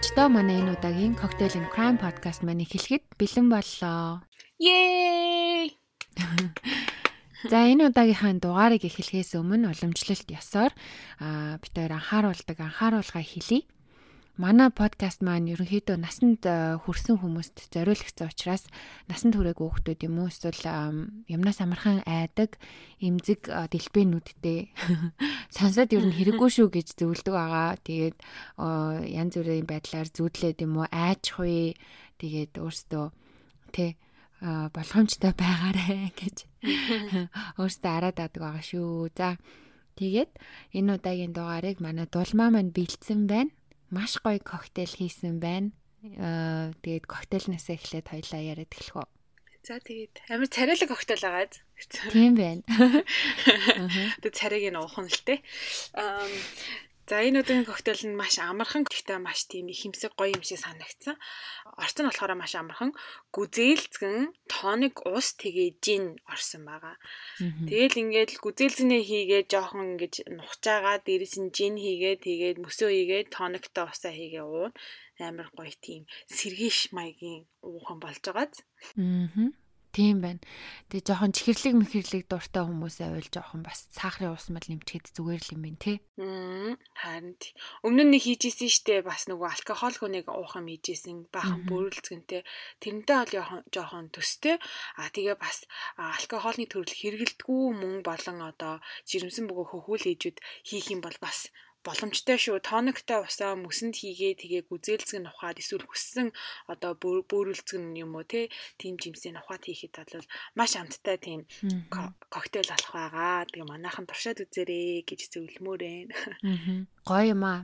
сонсогчдоо манай энэ удаагийн Cocktail and Crime podcast маань эхлэхэд бэлэн боллоо. Yay! За энэ удаагийнхаа дугаарыг эхлэхээс өмнө уламжлалт ёсоор аа бид хоёр анхааруулдаг анхааруулга хэлье. Манай подкаст маань ерөнхийдөө насанд хүрсэн хүмүүст зориулагдсан учраас насанд хүрээгүй хүүхдүүд юм уу эсвэл юмнаас амархан айдаг, эмзэг дэлбэнүүдтэй сонсоод ер нь хэрэггүй шүү гэж зөвлөдөг байгаа. Тэгээд янз бүрийн байдлаар зүудлээд юм уу айж хуй тэгээд өөртөө тэ болгоомжтой байгаарэ гэж өөртөө араад адаг байгаа шүү. За тэгээд энэ удаагийн дугаарыг манай дулмаа маань бэлдсэн байна маш гоё коктейл хийсэн байна. Аа тэгээд коктейлнээс эхлээд хоёлаа яриад эхлэх үү. За тэгээд амар царайлаг коктейл байгаа. Тийм байна. Тэгээд царайг нь уух нь л те. Аа За энэ өдрийн коктейл нь маш амархан гэхдээ маш тийм их хэмсэг гоё юм шиг санагдсан. Орц нь болохоор маш амархан гүзээлцгэн тоник ус тэгээ жин орсон байгаа. Тэгэл ингээд гүзээлцэнээ хийгээ жоохон ингэж нухчаагаа дээрэс нь жин хийгээ тэгээд мөсөө хийгээ тониктой усаа хийгээ уун амар гоё тийм сэргээш маягийн уухан болж байгааз. Аа. Тийм байна. Тэгээ жоохон чихэрлэг мэхэрлэг дуртай хүмүүсээ уйл жоохон бас сахарын ус мал нэмчихэд зүгээр л юм байна те. Аа харин өмнө нь хийжсэн штэ бас нөгөө алкогольгүй нэг уухан хийжсэн баахан бөөрөлцгөнтэй тэрнтэй бол жоохон төстэй. А тэгээ бас алкогольны төрөл хэрэгэлдэггүй мөн болон одоо жирэмсэн бөгөө хөхүүл ээжүүд хийх юм бол бас боломжтой шүү. Тониктой усаа мөсөнд хийгээ тэгээ гүзээлцэг нь ухаад эсвэл хүссэн одоо бөөрүүлцэг нь юм уу те тийм жимсийн ухаад хийхэд бол маш амттай тийм коктейл болох байгаа. Тэгээ манайхан туршаад үзээрэй гэж зөвлөмөр байна. Гоё юм аа.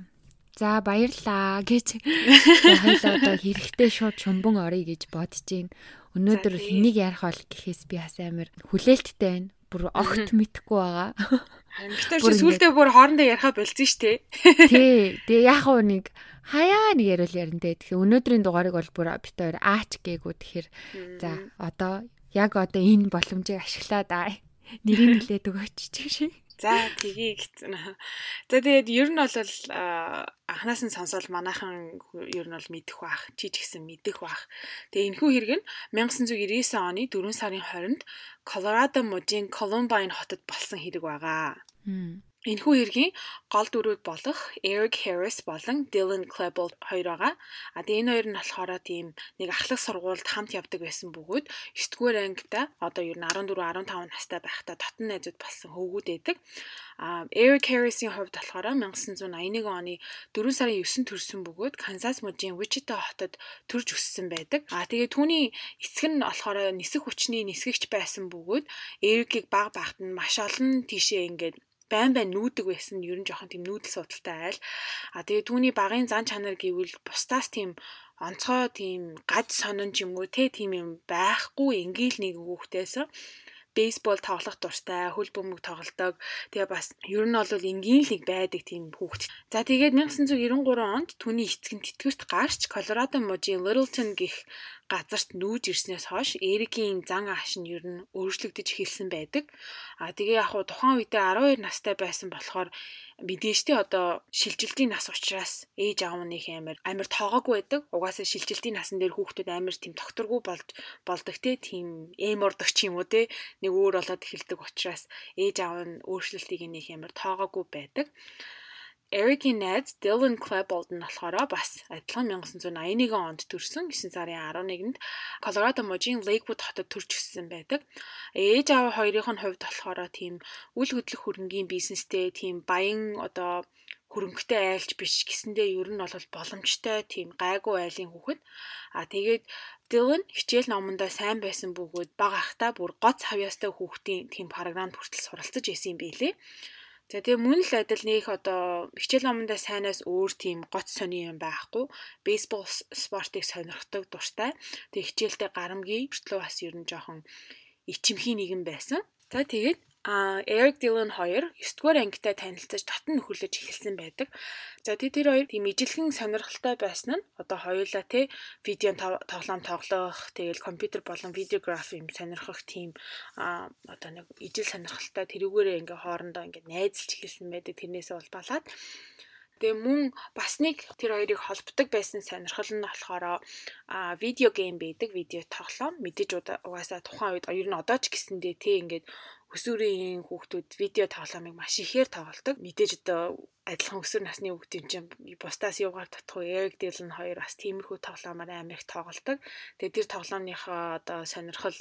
За баярлаа гэж хоёлаа одоо хэрэгтэй шууд шумбан орё гэж бодож гин. Өнөөдөр хэнийг ярих бол гэхээс би бас амар хүлээлттэй байна. Бүр огт мэдхгүй байгаа. Амьдтар чи сүулдэ бүр хоорондоо яриха болцсон шүү дээ. Тий. Тэгээ яг уу нэг хаяа нэг яриул ярина дээ. Тэгэхээр өнөөдрийн дугаарыг бол бүр бит хоёр аач гээгүү тэгэхээр за одоо яг одоо энэ боломжийг ашиглаад аа нэрийг нилээд өгөөч чи. За тгий гэсэн. За тэгээд ер нь бол анханаас нь сонсоод манайхан ер нь бол мэдэх бах, чи ч гэсэн мэдэх бах. Тэгээ энэхүү хэрэг нь 1999 оны 4 сарын 20-нд Колорадо мужийн Columbine хотод болсон хэрэг байгаа. Энэхүү хэргийн гол дүрүүд болох Eric Harris болон Dylan Klebold хоёр байгаа. А тэгээ энэ хоёр нь болохоор тийм нэг ахлах сургуульд хамт явдаг байсан бөгөөд 9 дугаар ангита одоо ер нь 14 15 настай байхдаа татан найзууд болсон хөвгүүд байдаг. А Eric Harris-ийн хувьд болохоор 1981 оны 4 сарын 9-нд төрсэн бөгөөд Kansas мужийн Wichita хотод төрж өссөн байдаг. А тэгээ түүний эцэг нь болохоор нисэх хүчний нисгэгч байсан бөгөөд Eric-ийг баг багт нь маш олон тийшээ ингээд байн байн нүүдэг байсан нь ер нь жоохон тийм нүүдэл судалтай айл. А тэгээ түүний багын зан чанар гэвэл бусдаас тийм онцгой тийм гаж сонон ч юм уу те тийм юм байхгүй ингээл нэг хүүхдээсэн бейсбол тоглох дуртай, хөл бөмбөг тоглодог. Тэгээ бас ер нь бол энгийн л нэг байдаг тийм хүүхэд. За тэгээд 1993 онд түүний эцэг нь тэтгэврт гарч Колорадо мужийн Littleton гих газарт нүүж ирснээс хойш Эрикийн зан ааш нь ер нь өөрчлөгдөж эхэлсэн байдаг. А тэгээ яг хуу тухайн үедээ 12 настай байсан болохоор мэдээжтэй одоо шилжилтийн нас учраас ээж аав нь их амар амар тоогоогүй байдаг. Угаасаа шилжилтийн насан дээр хүүхдүүд амар тийм тогтургүй болж болдог те тийм эм урдаг ч юм уу те нэг өөр болоод эхэлдэг учраас ээж аав нь өөрчлөлтийг нэг амар тоогоогүй байдаг. Eric-ийн найз Dylan Klebold нь болохоор бас адилхан 1981 онд төрсэн 9 сарын 11-нд Colorado мужийн Lakewood хотод төрж өссөн байдаг. Ээж аав хоёрын нь хувьд болохоор тийм үл хөдлөх хөрөнгийн бизнестэй тийм баян одоо хөрөнгөтэй айлч биш гэсэндээ ер нь бол боломжтой тийм гайгүй айлын хүүхэд. А тэгээд Dylan хичээл номондоо сайн байсан бөгөөд бага ахта бүр гоц хавьяастай хүүхдийн тийм програмд хүртэл суралцж исэн юм билээ. За тэгээ мөн л адил нэг одоо хичээл номондоо сайнаас өөр тийм гоц сони юм байхгүй. Бейсбол спортыг сонирхдаг дуртай. Тэгээ хичээлдээ гарамгийн өртлөө бас ер нь жоохон ичимхий нэгэн байсан. За тэгээд а Eric Dillon 2 9 дугаар ангитай танилцаж татан нөхөрлөж эхэлсэн байдаг. За тий тэр хоёр тийм ижилхэн сонирхолтой байсан нь одоо хоёулаа тий видео тоглоом тоглох, тэгэл компьютер болон видеограф юм сонирхох тийм а одоо нэг ижил сонирхолтой тэрүүгээрээ ингээ хоорондоо ингээ найзалж эхэлсэн байдаг. Тэрнээсээ улбалаад Тэгээ мөн бас нэг тэр хоёрыг холбдог байсан сонирхол нь болохоор а видео гейм байдаг, видео тоглоом. Мэдээж угаасаа тухайн үед ер нь одоо ч гэсэндээ тий ингээд өсвөрийн хүүхдүүд видео тоглоомыг маш ихээр тоглодог. Мэдээж одоо адилхан өсвөр насны хүүхдийн чинь бусдаас юугаар татах вэ? Эрик Дилэн хоёр бас тиймэрхүү тоглоомоор амар их тоглодог. Тэгээ тэр тоглоомныхоо одоо сонирхол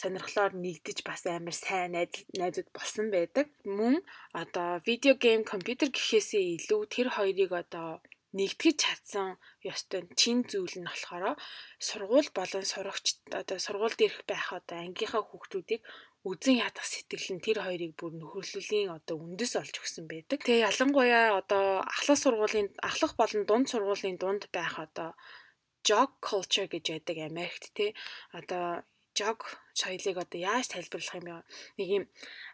сонирхлоор нэгдэж бас амар сайн найзууд болсон байдаг. Мөн одоо видео гейм компьютер гэхээсээ илүү тэр хоёрыг одоо нэгтгэж чадсан ёстой чин зүйл нь болохоор сургууль болон сурагч одоо сургуульд ирэх байх одоо ангийнхаа хүүхдүүдийг үзэн ядах сэтгэл нь тэр хоёрыг бүр нөхөрлөлийн одоо үндэс олж өгсөн байдаг. Тэгээ ялангуяа одоо ахлах сургуулийн ахлах болон дунд сургуулийн дунд байх одоо jog culture гэж байдаг Америкт тий. Одоо jog соёлыг одоо яаж тайлбарлах юм бэ? Нэг юм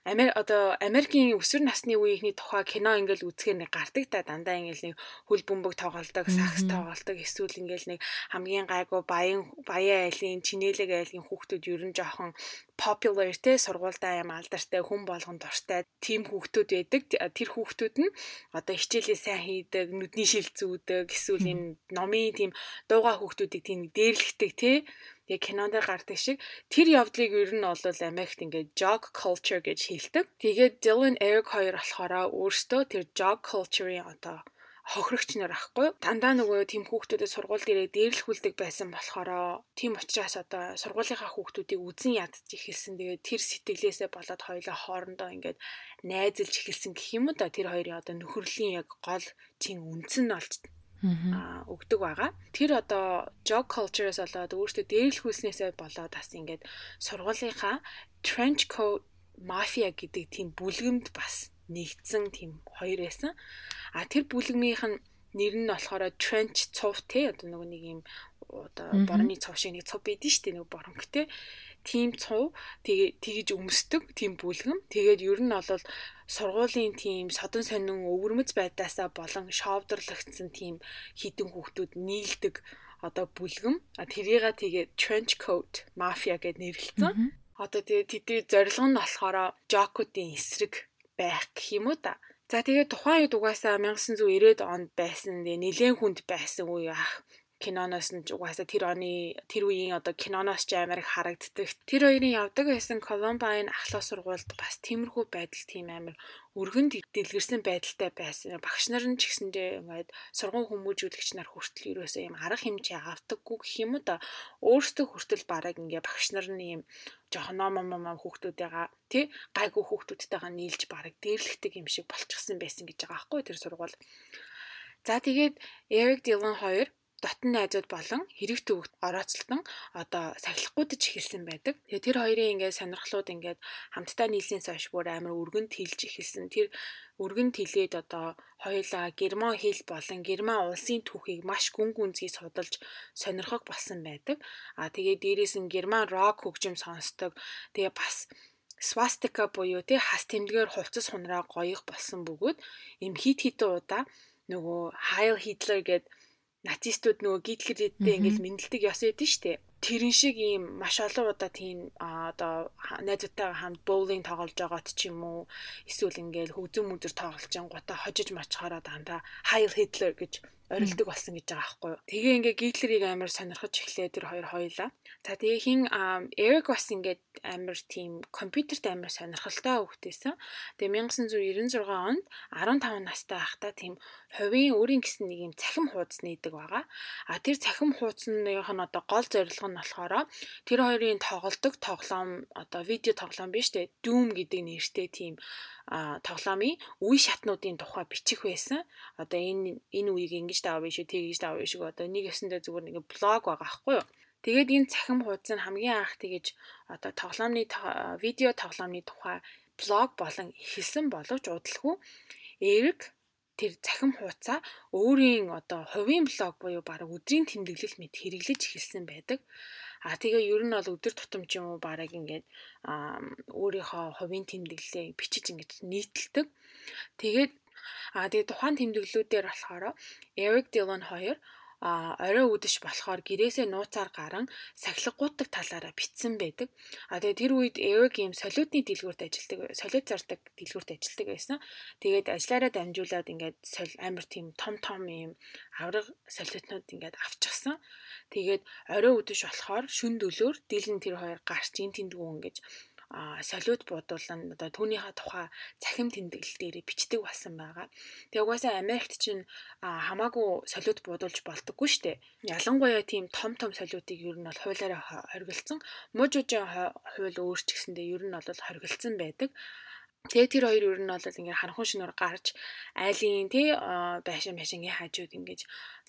Амери одоо Америкийн өсвөр насны үеийнхний тухай кино ингээл үзэхээр нэг гардаг та дандаа ингээл нэг хөл бөмбөг тоглолдог, сакс тоглолдог, эсвэл ингээл нэг хамгийн гайгүй баян баян айлын, чинэлэг айлын хүүхдүүд ер нь жоохон popular те сургуультай юм алдартай хүн болгон дуртай тийм хүүхдүүд байдаг. Тэр хүүхдүүд нь одоо хичээлээ сайн хийдэг, нүдний шил зүүдэг, эсвэл энэ номын тийм дууга хүүхдүүдийг тийм дээрлэгдэг те яг кинонд гардаг шиг тэр явдлыг ер нь бол Америкт ингээд jog culture гэж хэлдэг. Тэгээд Dylan Eric хоёр болохоор өөрсдөө тэр jog culture-ийн одоо хохирогч нар ахгүй. Дандаа нөгөө тийм хүүхдүүдэд сургууль дээрээ дээрлэхүүлдэг байсан болохоор тийм учраас одоо сургуулийнхаа хүүхдүүдийг үзэн ядж ихэлсэн. Тэгээд тэр сэтгэлээсээ болоод хоёлоо хоорондоо ингээд найзалж ихэлсэн гэх юм да тэр хоёрын одоо нөхөрлийн яг гол чин үндсэн нь олж аа өгдөг байгаа. Тэр одоо job culture-с болоод өөртөө дээрлэхүүлснээсээ болоод бас ингээд сургуулийнхаа trench coat mafia гэдэг тийм бүлгэмд бас нэгдсэн тийм хоёр байсан. А тэр бүлгмийнх нь нэр нь болохоор trench цув те одоо нөгөө нэг юм одоо борны цув шиг нэг цув байдэн штэ нөгөө боронг те тийм цув тэгээ тэгж өмсдөг тийм бүлгэм. Тэгээд ер нь бол сургуулийн тийм содон сонин өвөрмөц байдаасаа болон шовдрлогдсон тийм хідэн хүүхдүүд нийлдэг одоо бүлгэм. А тэрийга тэгээ trench coat mafia гэд нэрлэлсэн. Одоо тэгээ тэдний зорилго нь болохоор жокуудын эсрэг байх гэх юм уу та. За тэгээ тухайн үед угаасаа 1990-ад онд байсан нэлээд хүнд байсан үе ах киноноос нь угаасаа тэр оны тэр үеийн одоо киноноос ч амар их харагддаг. Тэр хоёрын явдаг байсан Columbine ахлах сургуульд бас тиймэрхүү байдал тийм амар өргөнд дэлгэрсэн байдалтай байсан. Багш нар нь ч гэсэндээ ингээд сургууль хүмүүжүүлэгч нар хүртэл ерөөсөө юм арга хэмжээ авдаггүй гэх юм уу да. Өөртөө хүртэл бараг ингээд багш нар нь юм жоохон ном ном ном хүүхдүүдээгаа тий гайгүй хүүхдүүдтэйгээ нийлж бараг дээрлэгдэг юм шиг болчихсон байсан гэж байгаа аахгүй тэр сургууль. За тэгээд Eric Dillon 2 дотн найзууд болон хэрэг төвөгт орооцолтон одоо сахилахгүйдэж эхэлсэн байдаг. Тэгээ тэр хоёрын ингээд сонирхлууд ингээд хамтдаа нийлсэнээс хойш бүр амар өргөнд хилж эхэлсэн. Тэр өргөнд хилээд одоо хоёулаа герман хэл болон герман улсын түүхийг маш гүн гүнзгий судалж сонирхог болсон байдаг. А тэгээ дээрээс нь герман рок хөгжим сонсдог. Тэгээ бас свастика буюу тий хас тэмдгээр хувцас хунраа гоёх болсон бөгөөд им хит хитэн удаа нөгөө Heil Hitler гэдэг нацистууд нөгөө гитлэрэдтэй ингээл мэдлдэг ёс эдэн штэ. Тэрэн шиг ийм маш олон удаа тийм одоо найзуудтайгаа хамт боулинг тоглож байгаад ч юм уу эсвэл ингээл хөгзөн мүзэр тоглож ангуудаа хожиж мачхаараа дандаа Heil Hitler гэж орилдог болсон гэж байгаа байхгүй юу. Тэгээ ингээ Гитлерийг амар сонирхож эхлэе тэр хоёр хоёлаа. За тэгээ хин Эрик бас ингээд амар тийм компьютерт амар сонирхолтой хөвгтэйсэн. Тэгээ 1996 онд 15 настай байхдаа тийм хувийн өөрийн гэсэн нэг юм цахим хуудас нээдэг байгаа. А тэр цахим хуудасных нь одоо гол зорилго нь болохоор тэр хоёрын тоглолдог тоглоом одоо видео тоглоом биш үү? Doom гэдэг нэртэй тийм тоглоомын үе шатнуудын тухай бичих байсан. Одоо энэ энэ үеийг ингэж даваа биш үү, тэгж даваа биш үү. Одоо нэг ёсондоо зүгээр нэг блог байгаа байхгүй юу? Тэгээд энэ цахим хуудас нь хамгийн анх тэгэж одоо тоглоомны видео тоглоомны тухай блог болон эхэлсэн боловч удалгүй Эрик тэр цахим хуудасаа өөрийн одоо хувийн блог буюу баг өдрийн тэмдэглэл мэд хэрэглэж эхэлсэн байдаг. А тэгээ ер нь бол өдөр тутам ч юм уу бараг ингээд өөрийнхөө хувийн тэмдэглэлээ бичиж ингэж нийтэлдэг. Тэгээд а тэгээ тухайн тэмдэглэлүүдээр болохоор Eric Dillon 2 а орой үдэш болохоор гэрээсээ нууцаар гарan сахилгагууддаг талаараа битсэн байдаг. А тэгээ тэр үед Eric ийм солиотны дэлгүүрт ажилладаг, солиот зардаг дэлгүүрт ажилладаг байсан. Тэгээд ажиллаараа дамжуулаад ингээд амар тийм том том ийм авраг солиотнууд ингээд авчихсан. Тэгээд орой үдэш болохоор шүн дөлөөр дийлэн тэр хоёр гарч ин тэндгүү ингэж а солиод буудуулан одоо түүнийхээ тухай цахим тэмдэглэл дээр бичдэг болсон байгаа. Тэгээ угаасаа Америкт чинь хамаагүй солиод буудуулж болдоггүй шүү дээ. Ялангуяа тийм том том солиодыг ер нь бол хуулаараа хоригдсан. Мужуудын хууль өөр ч гэсэндээ ер нь бол хоригдсан байдаг. Тэгээ тэр хоёр ер нь бол ингээ харанхуй шинээр гарч айлын тий байшин байшингийн хажууд ингэж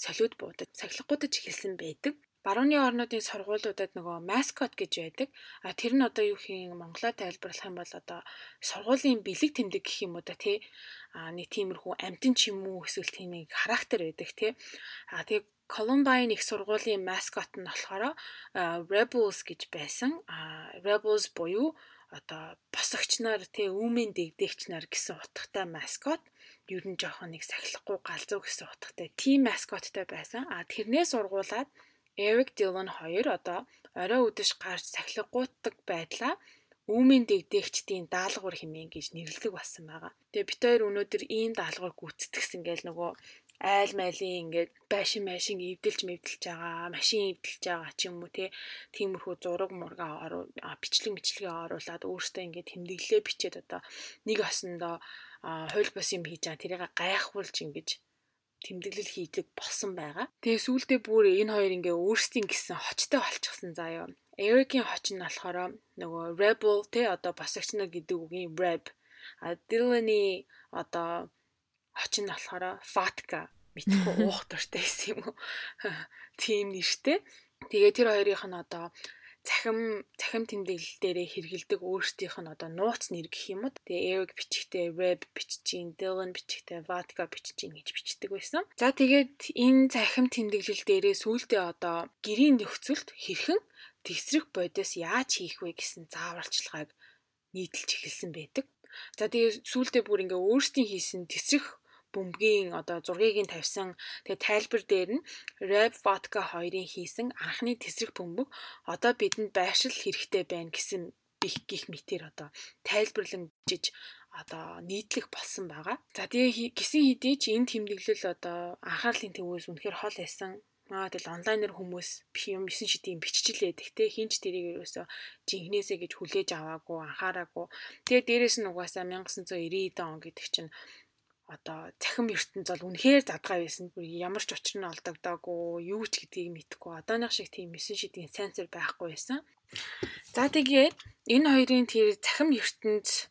солиод буудаж сахилгуудаж эхэлсэн байдаг барууны орнуудын сургуулиудад нөгөө маскот гэж байдаг. А тэр нь одоо юу хийн монголоор тайлбарлах юм бол одоо сургуулийн бэлэг тэмдэг гэх юм уу да тий. А нэг тиймэрхүү амтэн ч юм уу эсвэл тийм нэг характер байдаг тий. А тэгээ Columbine их сургуулийн маскот нь болохоор Rebels гэж байсан. А Rebels буюу одоо босогч нар тий үүмийн дэгдээгч нар гэсэн утгатай маскот ер нь жоохон нэг сахилахгүй галзуу гэсэн утгатай тийм маскоттай байсан. А тэрнээс ургуулад Эрик Дилан хоёр одоо орой үдэш гарч сахилгагууддаг байдлаа үүмийн дэгдээгчдийн даалгавар хэмээн гэж нэрлэдэг болсон байгаа. Тэгээ бид хоёр өнөөдөр ийм даалгавар гүйцэтгсэн гэл нөгөө айл майлын ингээд байшин майшин эвдэлж мэвдэлж байгаа, машин эвдэлж байгаа ч юм уу те тиймэрхүү зураг мурга бичлэг мэтлэгээ оруулаад өөртөө ингээд тэмдэглэлээ бичээд одоо нэг осондоо хууль бус юм хийж байгаа тэрийг гайхуулж ингэж тэмдэглэл хийдэг болсон байгаа. Тэгээ сүүлдээ бүр энэ хоёр ингээ өөрсдийн гэсэн хочтой болчихсон заяа. Эрикийн хоч нь болохоор нөгөө rebel те одоо босогч нар гэдэг үгийн reb. А Dylan-ы одоо хоч нь болохоор fatka мэдхгүй уух дуртай байсан юм уу? Тийм нэртэй. Тэгээ тэр хоёрынх нь одоо цахим цахим тэмдэглэл дээрээ хэрэгэлдэг өөрсдийнх нь одоо нууц нэр гэх юм уу. Тэгээ Eric бичгтээ Web биччихин, Dylan бичгтээ Vodka биччихин гэж бичдэг байсан. За тэгээд энэ цахим тэмдэглэл дээрээ сүүлдээ одоо гэрийн нөхцөлд хэрхэн тесрэх бодис яаж хийх вэ гэсэн зааварчилгааг нийтэлж эхэлсэн байдаг. За тэгээ сүүлдээ бүр ингээ өөрсдийн хийсэн тесрэх бөмбөгийн одоо зургийг нь тавьсан. Тэгээ тайлбар дээр нь Rap Vodka хоёрын хийсэн анхны тесрэх бөмбөг одоо бидэнд байршил хэрэгтэй байна гэсэн бих гих мэтэр одоо тайлбарлан жиж одоо нийтлэх болсон байгаа. За тэгээ гисэн хэдий ч энэ тэмдэглэл одоо анхаарлын төвөөс үнэхээр хол байсан. Аа тэгэл онлайнаар хүмүүс юм 9 шидийн биччихлээ. Тэгтээ хинч тэрийг ерөөсө жинхнээсээ гэж хүлээж аваагүй, анхаараагүй. Тэгээ дээрэс нь угаасаа 1990 он гэдэг чинь одоо цахим ертөнц бол үнэхээр задгай байсан. Бүр ямар ч учир нь олдогдоогүй, юу ч гэдгийг мэдэхгүй. Одооных шиг тийм мессеж шидийн сенсор байхгүй байсан. За тэгээд энэ хоёрын тэр цахим ертөнц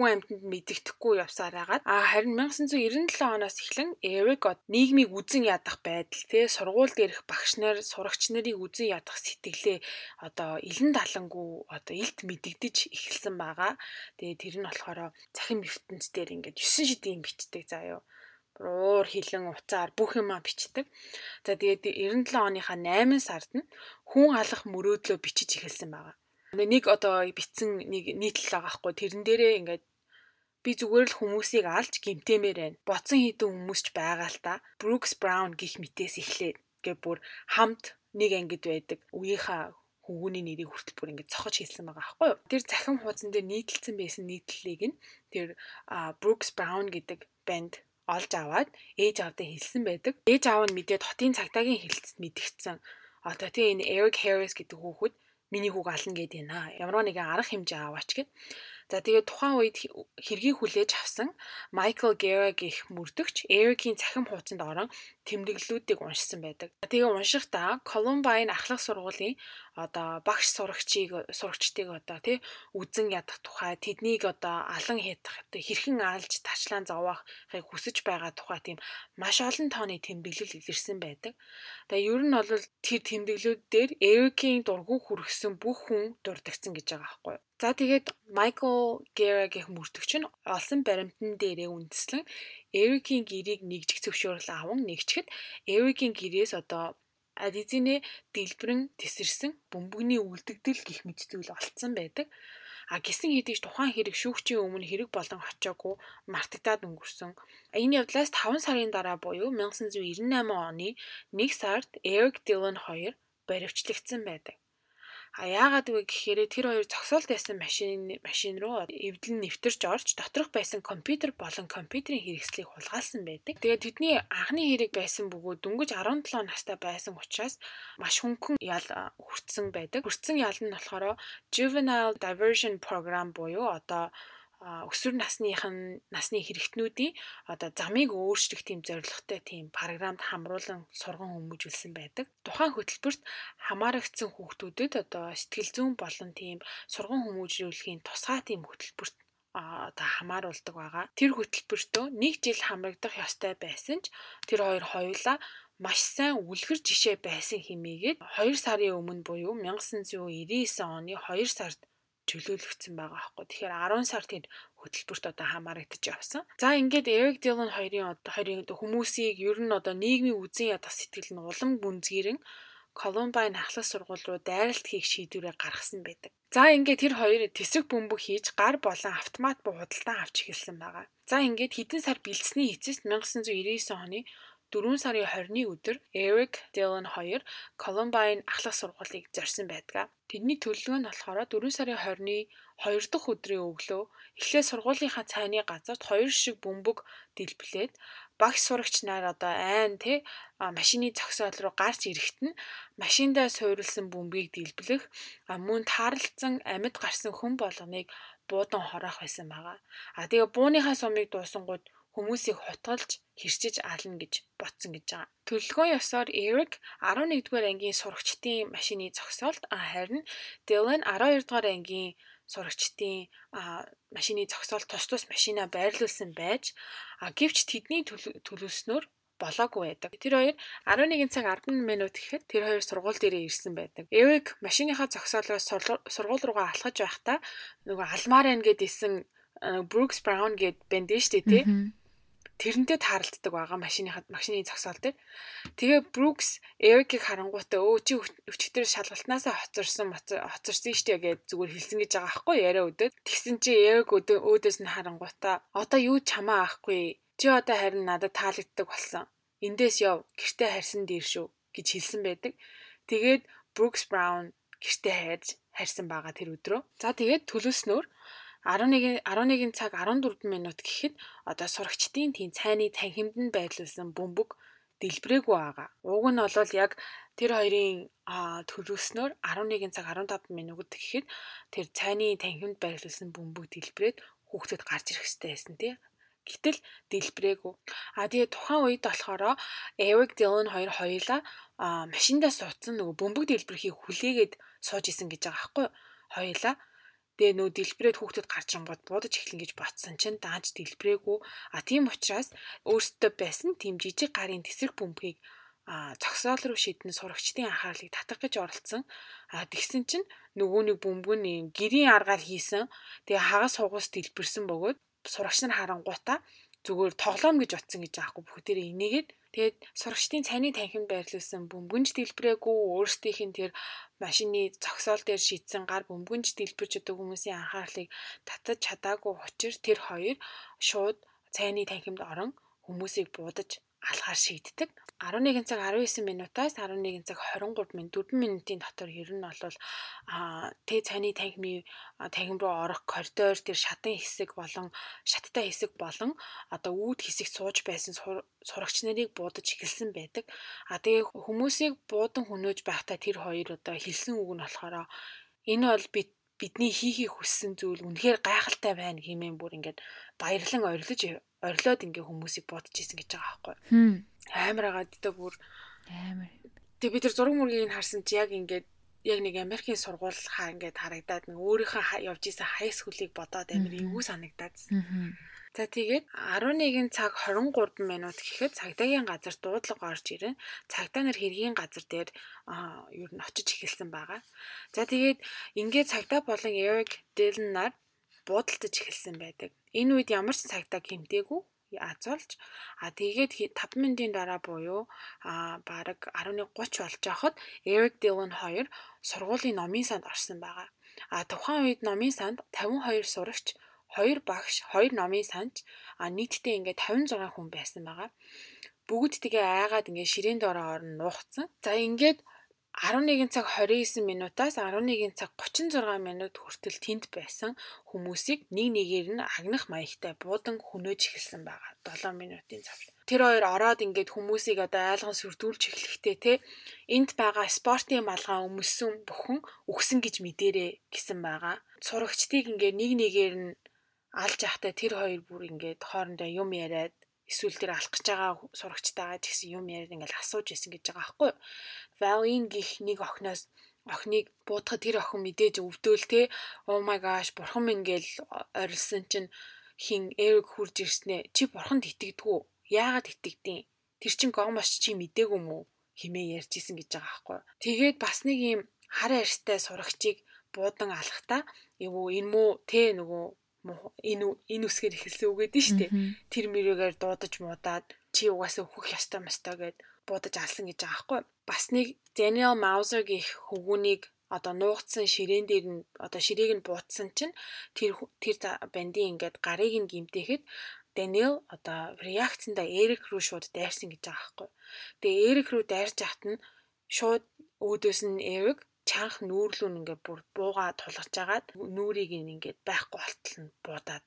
хүн амьтанд мэддэхгүй явсаар агаад а харин 1997 оноос эхлэн Эрик нийгмийг үзен ядах байдал те сургууль дээрх багш нар сурагч нарыг үзен ядах сэтгэлээ одоо илэн талангуу одоо илт мэдэгдэж эхэлсэн байгаа. Тэгээ тэр нь болохоор захин ертөнц дээр ингээд 9 шидийн бичдэг заяо уур хилэн уцаар бүх юма бичдэг. За тэгээд 97 оныхаа 8 сард нь хүн алах мөрөөдлөө бичиж эхэлсэн байгаа. Нэг одоо битсэн нэг нийтлэл байгаа хгүй тэрэн дээрээ ингээд Би зүгээр л хүмүүсийг алж гимтэмээр байна. Боцсон хідэн хүмүүс ч байгаа л та. Brooks Brown гих мэтээс эхлээд гэ бүр хамт нэг ангид байдаг. Үеийнхаа хөвгүүний нэрийг хүртэл бүр ингэ цохож хэлсэн байгаа аахгүй юу. Тэр захим хуудсан дээр нийтлэлсэн байсан нийтлэлийг нь тэр Brooks Brown гэдэг банд олж аваад ээж аавдаа хэлсэн байдаг. Ээж аав нь мэдээд хотын цагдаагийн хэлцэд мэдгдсэн. Одоо тийм энэ Eric Harris гэдэг хүүхэд миний хүүг ална гэдэг юм аа. Ямар нэгэн арга хэмжээ аваач гэд. За тэгээд тухайн үед хэргийг хүлээж авсан Майкл Гера гэх мөрдөгч Эрикийн цахим хуудсанд орон тэмдэглэлүүдийг уншсан байдаг. Тэгээ уншихдаа Columbine ахлах сургуулийн одоо багш сурагчийг сурагчдыг одоо тий үзэн ядах тухай тэднийг одоо алан хятах хэрхэн алж тачлаан зовоохыг хүсэж байгаа тухай тийм маш олон тооны тэмдэглэл илэрсэн байдаг. Тэгээ ер нь бол тэр тэмдэглэлүүд дээр Эрикийн дургу хүргэсэн бүх хүн дурдгцсан гэж байгаа байхгүй юу? За тэгээд Michael Gera гэх мөрдөгч нь олсон баримтан дээрээ үндэслэн Эрикийн гэрийг нэгжих зөвшөөрөл аван нэгчгэд Эрикийн гэрээс одоо адизинэ дэлбэрэн тесэрсэн бөмбөгний үлдэгдэл гих зүйл олцсон байдаг. А гисэн хэдийч тухайн хэрэг шүүгчийн өмнө хэрэг болон очоогүй мартагдаад өнгөрсөн. Энэ явдлаас 5 сарын дараа буюу 1998 оны 1 сард Eric Dillon 2 баривчлагдсан байдаг. А яагаад вэ гэхээр тэр хоёр зогсоолт байсан машин машин руу эвдэл нэвтэрч орж доторх байсан компьютер болон компьютерийн хэрэгслийг хулгайлсан байдаг. Тэгээд тэдний анхны хэрэг байсан бөгөөд дөнгөж 17 настай байсан учраас маш хөнгөн ял хүртсэн байдаг. Хүртсэн ял нь болохоор Juvenile Diversion Program буюу одоо өсвөр насныхан насны хэрэгтнүүдийн одоо замыг өөрчлөх тийм зорилготой тийм програмд хамруулан сурган хүмүүжүүлсэн байдаг. Тухайн хөтөлбөрт хамаарагдсан хүүхдүүдэд одоо сэтгэл зүйн болон тийм сурган хүмүүжүүлэхийн тусгай тийм хөтөлбөрт одоо хамааруулдаг байгаа. Тэр хөтөлбөртөө нэг жил хамрагдах ёстой байсан ч тэр хоёр хоёулаа маш сайн үлгэр жишээ байсан хэмээгээд 2 сарын өмнө буюу 1999 оны 2 сард чөлөөлөгдсөн байгаа аахгүй. Тэгэхээр 10 сар тэр хөтөлбөрт одоо хамаарагдаж явсан. За ингээд Eric Dillon хоёрын одоо хоёрын хүмүүсийг ер нь одоо нийгмийн үзэн ядах сэтгэл нь улам гүнзгийрэн Columbine ахлах сургууль руу дайралт хийх шийдвэрээ гаргасан байдаг. За ингээд тэр хоёр тэсрэг бөмбөг хийж гар болон автомат буу худалдан авч эхэлсэн байгаа. За ингээд хэдэн сар бэлдсэний эцэст 1999 оны 4 сарын 20-ны өдөр Eric Dillon 2 Columbine ахлах сургуулийг зорьсон байдаг. Тэдний төлөвлөгөө нь болохоор 4 сарын 20-ны 2 дахь өдрийн өглөө эхлээ сургуулийнхаа цайны газарт хоёр шиг бөмбөг дэлбэлээд багш сурагч нар одоо айн те машины зогсоол руу гарч ирэхэд нь машиндаа суурилсан бөмбөгийг дэлбэлэх мөн таарлцсан амьд гарсан хүн болгоныг буудан хороох байсан байгаа. А тэгээ бууныхаа сумыг дуусангууд хүмүүсийг хутгалж хэрчиж ална гэж ботсон гэж байгаа. Төлөвлөгөө ёсоор Eric 11-р ангийн сурагчдын машины зогсоолт харин Dylan 12-р ангийн сурагчдын машины зогсоолт тус тус машина байрлуулсан байж гэвч тэдний төлөвснөр болоогүй байдаг. Тэр хоёр 11 цаг 10 минут гэхэд тэр хоёр сургууль дээрээ ирсэн байдаг. Эвэг машиныхаа зогсоолоос сургууль руугаа алхаж байхдаа нөгөө алмаар гээд исэн Brooks Brown гээд бэндэ штэ тий тэрнтэй тааралддаг байгаа машины машины зогсоол дээр. Тэгээ Brooks Eric-ийг харангуйтаа өө чи өчтөр шалгалтнаасаа хоцорсон хоцорсон штэ гэж зүгээр хэлсэн гэж байгаа аахгүй яриа өдөөд. Тэгсэн чи Eric өөдөөс нь харангуйтаа одоо юу чамаа аахгүй. Чи одоо харин надад таалагддаг болсон. Эндээс яв гэртээ харьсан дээр шүү гэж хэлсэн байдаг. Тэгээд Brooks Brown гэртээ хайрж харьсан байгаа тэр өдрөө. За тэгээд төлөөснөөр 11 11 цаг 14 минут гэхэд одоо сурагчдын тийм цайны танхимд нь байрлуулсан бөмбөг дэлбрээгүй байгаа. Уг нь бол яг тэр хоёрын төрөөснөөр 11 цаг 15 минут гэхэд тэр цайны танхимд байрлуулсан бөмбөг дэлбрээд хүүхдэд гарч ирэх хэрэгтэй байсан тий. Гэтэл дэлбрээгүй. А тэгээ тухайн үед болохоор Eric Dillon хоёр хоёулаа машиндаа суудсан нөгөө бөмбөг дэлбэрхийг хүлээгээд сууж исэн гэж байгаа байхгүй хоёулаа Тэгээ нөө дэлбэрээд хүүхдэд гарч ирэнгууд буудаж эхлэн гэж ботсон чинь дааж дэлбрээгүй. А тийм учраас өөртөө байсан тийм жижиг гарын тесрэг бөмбөгийг а цогсоол руу шидэн сурагчдын анхаарлыг татах гэж оролцсон. А тэгсэн чинь нөгөө нэг бөмбөг нь гэрийн аргаар хийсэн. Тэгээ хагас хугас дэлбэрсэн бөгөөд сурагч нар харангуйтаа зүгээр тоглоом гэж утсан гэж аахгүй бүгдээрээ инээгээд тэгээд сурагчдын цайны танхимд байрлуулсан бөмбөгнж дэлбэрээгүй өөрсдийнх нь тэр машины зогсоол дээр шийдсэн гар бөмбөгнж дэлбэрч өдөг хүмүүсийн анхаарлыг татаж чадаагүй учир тэр хоёр шууд цайны танхимд орон хүмүүсийг буудаж алхаар шийддэг. 11 цаг 19 минутаас 11 цаг 23 минут 4 минутын дотор ер нь бол а тэ цайны танхимын танхим руу орох коридор тэр шатан хэсэг болон шаттай хэсэг болон одоо үүд хэсэг сууж байсан сурагч нарыг буудаж эхэлсэн байдаг. А тэгээ хүмүүсийг буудан хөнөөж байхдаа тэр хоёр одоо хэлсэн үг нь болохоор энэ бол бид бидний хийхийг хүссэн зүйл үнэхээр гайхалтай байна хэмээн бүр ингээд баярлан орилож орилоод ингээ хүмүүсийг бодож исэн гэж байгаа байхгүй. Амар агаад дэ бүр амар. Тэгээ бид нар зураг мөргийг харсан чи яг ингээд яг нэг Америкийн сургууль хаа ингээд харагдаад нэг өөрийнхөө явж исэн хай скулыг бодоод амар эвгүй санагдаад. За тэгээд 11 цаг 23 минут гэхэд цагдаагийн газар дуудлага орж ирэн. Цагдаа нар хэргийн газар дээр ер нь очиж эхэлсэн байгаа. За тэгээд ингээд цагдаа болон Eric Dillon нар буудалтаж эхэлсэн байдаг. Энэ үед ямар ч цагдаа гэмтээгүй азуулж а тэгээд 5 минутын дараа буюу а бараг 11:30 болж байхад Eric Dillon хоёр сургуулийн номын санд орсон байгаа. А тухайн үед номын санд 52 сурагч, 2 багш, 2 номын санч а нийтдээ ингээд 56 хүн байсан байгаа. Бүгд тэгээ айгаад ингээд ширээн доороо орон нуугцсан. За ингээд 11 цаг 29 минутаас 11 цаг 36 минут хүртэл тэнд байсан хүмүүсийг нэг нэгээр нь агнах маягтай буудан хөнөөж эхэлсэн байгаа 7 минутын цавь. Тэр хоёр ороод ингээд хүмүүсийг одоо айлган сүрдүүлж эхлэхдээ те энд байгаа спортын малгай өмссөн бүхэн өгсөн гэж мэдэрээ гэсэн байгаа. Сурагчдыг ингээд нэг нэгээр нь алж явахдаа тэр хоёр бүр ингээд хоорондоо юм яриад эсвэл тэр алах гэж байгаа сурагчтайгаа ч гэсэн юм яриад ингээл асууж исэн гэж байгаа байхгүй. Valley гих нэг охиноос охиныг буудахад тэр охин мэдээж өвдөөл те. Oh my gosh бурхан мингээл орилсон чинь хин Эрик хурж ирснэ чи бурханд итгэдэггүй яагаад итгэдیں тэр чин гомош чи мдээгүй мүү химээ ярьжсэн гэж байгаа байхгүй тэгээд бас нэг юм хар арьстай сурагчийг буудан алахта эвөө энэ мүү те нөгөө энэ энэ үсгээр эхэлсэн үг гэдэг нь шүү дээ. Тэр мөрөөгөр дуудаж муудаад чи угаасаа өөхөх ёстой мостой гэд буудаж алсан гэж байгаа байхгүй. Бас нэг Daniel Mauser гих хөвгүнийг одоо нуугдсан ширээн дээр нь одоо ширээг нь буутсан чинь тэр тэр бандийн ингээд гарыг нь гимтэхэд Даниэл одоо реакцнда Эрик рүү шууд дайрсан гэж байгаа байхгүй. Тэгээ Эрик рүү дайрж яхад нь шууд өөдөөс нь Эрик чанх нүүрлүүн ингээд бүр бууга тулгаж агаад нүрийг ингээд байхгүй болтол нь буудаад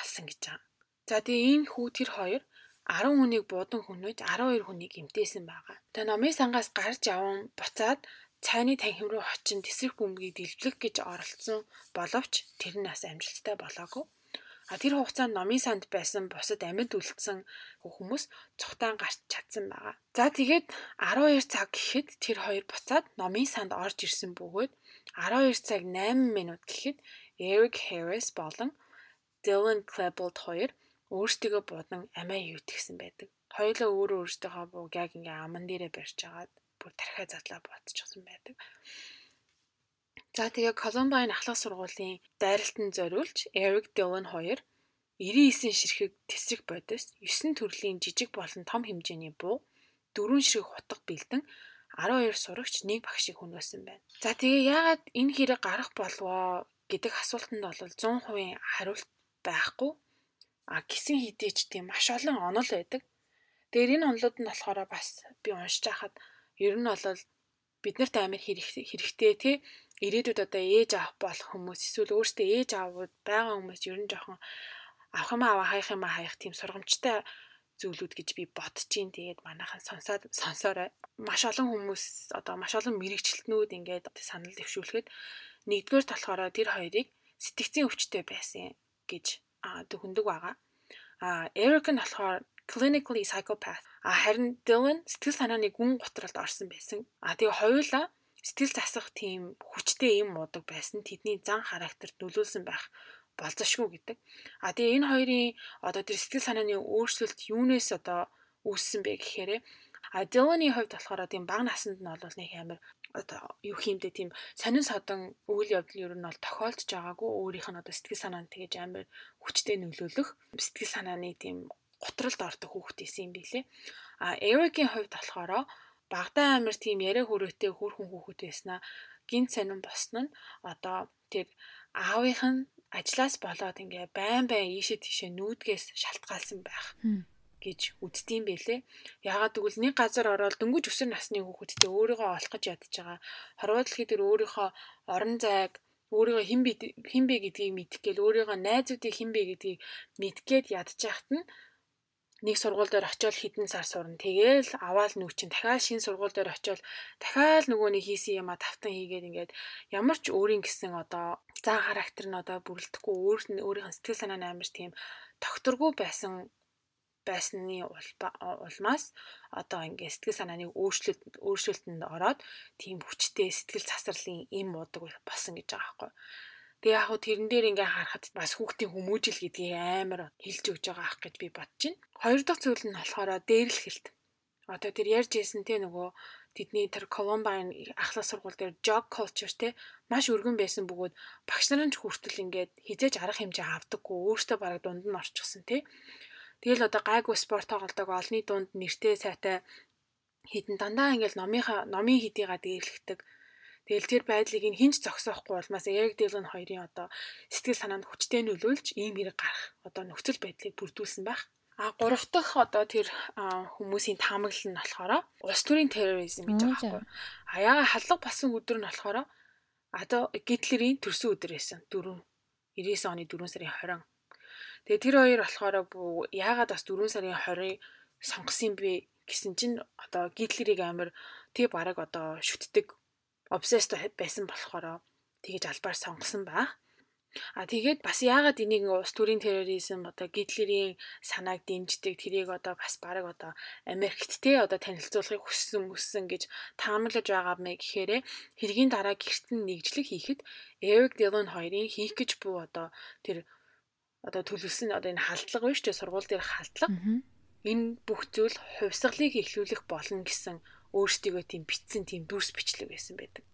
алсан гэж байгаа. За тэгээ энэ хүү тэр хоёр 10 хүнийг буудан хөнөөж 12 хүнийг эмтээсэн байгаа. Тэгээ номын сангаас гарч яван буцаад цайны танхим руу хочин тесрэх бөмбөгийг дэлбэлэх гэж оролцсон боловч тэр нь бас амжилттай болоогүй. А тэр хугацаанд номын санд байсан бусад амьд үлдсэн хүмүүс цухтаан гарч чадсан байгаа. За тэгээд 12 цаг гэхэд тэр хоёр буцаад номын санд орж ирсэн бөгөөд 12 цаг 8 минут гэхэд Eric Harris болон Dylan Klebold хоёр өөрсдөө буудан амиа юутгсэн байдаг. Хоёулаа өөрөө өөрсдийнхөө бууг яг ингээ аман дээрээ барьж агаад бүр тархиа задлаа ботчихсон байдаг. За тэгээ Колумбайн ахлах сургуулийн дайралтанд зориулж Eric Dillon хоёр 99 ширхэг тесрэг бодис 9 төрлийн жижиг болон том хэмжээний буу дөрвөн ширхэг хутга бэлдэн 12 сурагч нэг багшийг хөнөөсөн байна. За тэгээ яагаад энэ хэрэг гарах болвоо гэдэг асуултанд бол 100% хариулт байхгүй. А гисэн хэдий ч тийм маш олон онол байдаг. Тэгэхээр энэ онолууд нь болохоор бас би уншиж хахад ер нь бол биднэрт амар хэрэгтэй тий ирээдүйд одоо ээж авах болох хүмүүс эсвэл өөртөө ээж аавууд байгаа хүмүүс ер нь жоохон авах юм аваа хаях юм хаях тийм сургамжтай зүйлүүд гэж би бодож гин тэгээд манайхан сонсоод сонсоорой. Маш олон хүмүүс одоо маш олон мэрэгчлэтнүүд ингээд санал дэвшүүлэхэд нэгдүгээр болохоор тэр хоёрыг сэтгцийн өвчтэй байсан гэж дүгндэг байгаа. А Эрик нь болохоор clinically psychopath. А харин Dylan сэтгэл санааны гүн готролд орсон байсан. А тэгээ хоёулаа сэтгэл засах тийм хүчтэй юм муудаг байсан. Тэдний зан характерт нөлөөлсөн байх болзошгүй гэдэг. А тэгээ энэ хоёрын одоо тэр сэтгэл санааны өөрчлөлт юунээс одоо үүссэн бэ гэхээр а Дилоны хувьд болохоор тийм баг наснд нь бол нэг амар одоо юу хиймдээ тийм сонин содон үйл явдал ер нь бол тохиолдож байгаагүй өөрийнх нь одоо сэтгэл санаанд тэгэж амар хүчтэй нөлөөлөх сэтгэл санааны тийм гутралд ордог хүүхдээсэн юм билэ. А Эрикийн хувьд болохоор багтаа амир тийм яриа хүрээтэй хүүхэн хүүхэд байснаа гинт сонин босно нь одоо тэр аавынх нь ажлаас болоод ингээ байн байн ийшээ тийшээ нүүдгээс шалтгаалсан байх гэж үздийм байлээ. Яагаад гэвэл нэг газар ороод дөнгөж өсөр насны хүүхэдтэй өөрийгөө олох гэж ядж байгаа. Хорвоо дэлхий дээр өөрийнхөө орон зайг өөрийгөө хэн би хэн бэ гэдгийг мэдэх гээл өөрийгөө найзуудыг хэн бэ гэдгийг мэдгээд ядчихахт нь нэг сургууль дээр очиод хідэн сар сурна. Тэгээл аваал нүүчин дахиад шинэ сургууль дээр очиод дахиад нөгөө нэг хийсэн юм а тавтан хийгээд ингээд ямар ч өөрийн гэсэн одоо зан характер нь одоо бүрэлдэхгүй өөр нь өөрийнх нь сэтгэл санаа нь амар тийм тогтургүй байсан байсны улмаас одоо ингээ сэтгэл санааны өөрчлөлт өөрчлөлтөнд ороод тийм хүчтэй сэтгэл засварлын эм муудаг болсон гэж байгаа байхгүй. Тэгээ яг хөө тэрэн дээр ингээ харахад бас хүүхдийн хүмүүжил гэдгийг амар хэлж өгж байгаа ах гэж би бодож байна. Хоёр дахь зүйл нь болохоор дээрлэхэлт. Одоо тэр ярьж ирсэн те нөгөө тэдний тэр Columbine ахлах сургууль дээр job culture те маш өргөн байсан бөгөөд багш нарын ч хүртэл ингээд хизээж арга хэмжээ авдаггүй өөртөө бараг дунд нь орчихсон те. Тэгэл одоо гайгүй спорт тоглодог олны дунд нэртэй сайтай хідэн дандаа ингээл номынхаа номын хэдийга дээрлэгдэг. Тэгэл тэр байдлыг ин хинч зогсоохгүй болмаас Эрик Дилон хоёрын одоо сэтгэл санаанд хүчтэй нөлөөлж ийм хэрэг гарах одоо нөхцөл байдлыг бүрдүүлсэн байх. А гурав дахь одоо тэр хүмүүсийн таамаглал нь болохоор улс төрийн терроризм гэж байгаа байхгүй. А яга халлага болсон өдөр нь болохоор одоо Гитлерийн төрсөн өдөр байсан. 4 99 оны 4 сарын 20. Тэгээ тэр хоёр болохоор яагаад бас 4 сарын 20-ыг сонгосон бэ гэсэн чинь одоо Гитлерийг амар тий бараг одоо шүтдэг обсест байсан болохоор тэгэж албаар сонгосон ба. А тэгээд бас яагаад энийг улс төрийн терроризм одоо гитлерийн санааг дэмждэг тэрийг одоо бас баг одоо Америкт те одоо танилцуулахыг хүссэн мөссөн гэж таамаглаж байгаа мэй гэхээр хэргийн дараа гэртэн нэгжлэг хийхэд Эрик Дилон хоёрын хийх гэж буу одоо тэр одоо төлөвлөсөн одоо энэ халдлага биш үү сургууль дээр халдлага энэ бүх зүйл хувьсгалыг эхлүүлэх болно гэсэн өөрсдийгөө тийм битсэн тийм дүрс бичлэг байсан байдаг.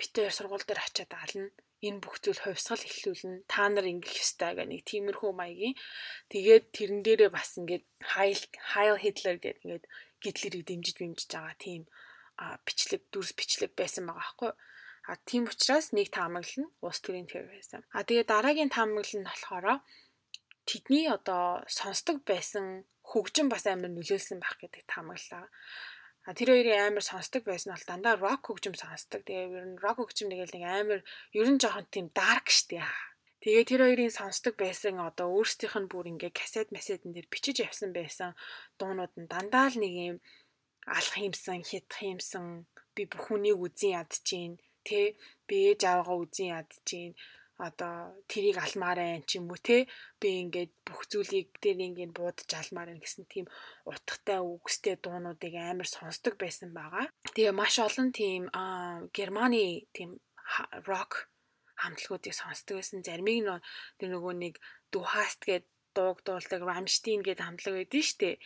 Битээр сургууль дээр очиад ална энэ бүх зүйл хувьсгал эхлүүлнэ. Та нар ингэх ёстой гэх нэг тиймэрхүү маягийн. Тэгээд тэрэн дээрээ бас ингээд Heil Heil Hitler гэдэг ингээд гитлерийг дэмжиж бимжиж байгаа тийм бичлэг дүрс бичлэг байсан байгаа байхгүй. А тийм учраас нэг таамаглал нь улс төрийн терроризм. А тэгээд дараагийн таамаглал нь болохоор тэдний одоо сонсдог байсан хөгжин бас амар нөлөөлсөн байх гэдэг таамаглалаа. А тэр хоёрын амар сонсдог байсан бол дандаа рок хөгжим сонсдог. Тэгээ ер нь рок хөгжим нэг л нэг амар ер нь жоохон тийм дарк штэ. Тэгээ тэр хоёрын сонсдог байсан одоо өөрсдийнх нь бүр ингээ касет масетэн дээр бичиж явсан байсан дуунууд нь дандаа л нэг юм алах юмсан, хятах юмсан, би бүх хүнийг үзэн ядчихээн, тэ би ээж аваагаа үзэн ядчихээн одоо тэрийг алмаар айн ч юм уу те би ингээд бүх зүйлийг дээр ингээд буудаж алмаар айн гэсэн тийм утгатай үгстэй дуунуудыг амар сонсдог байсан байгаа. Тэгээ маш олон тийм Германы тийм рок хамтлагуудыг сонсдог байсан. Заримыг нь тэр нөгөө нэг Духаст гээд дууг дуулдаг Рамштин гээд хамтлаг байдэн штэ.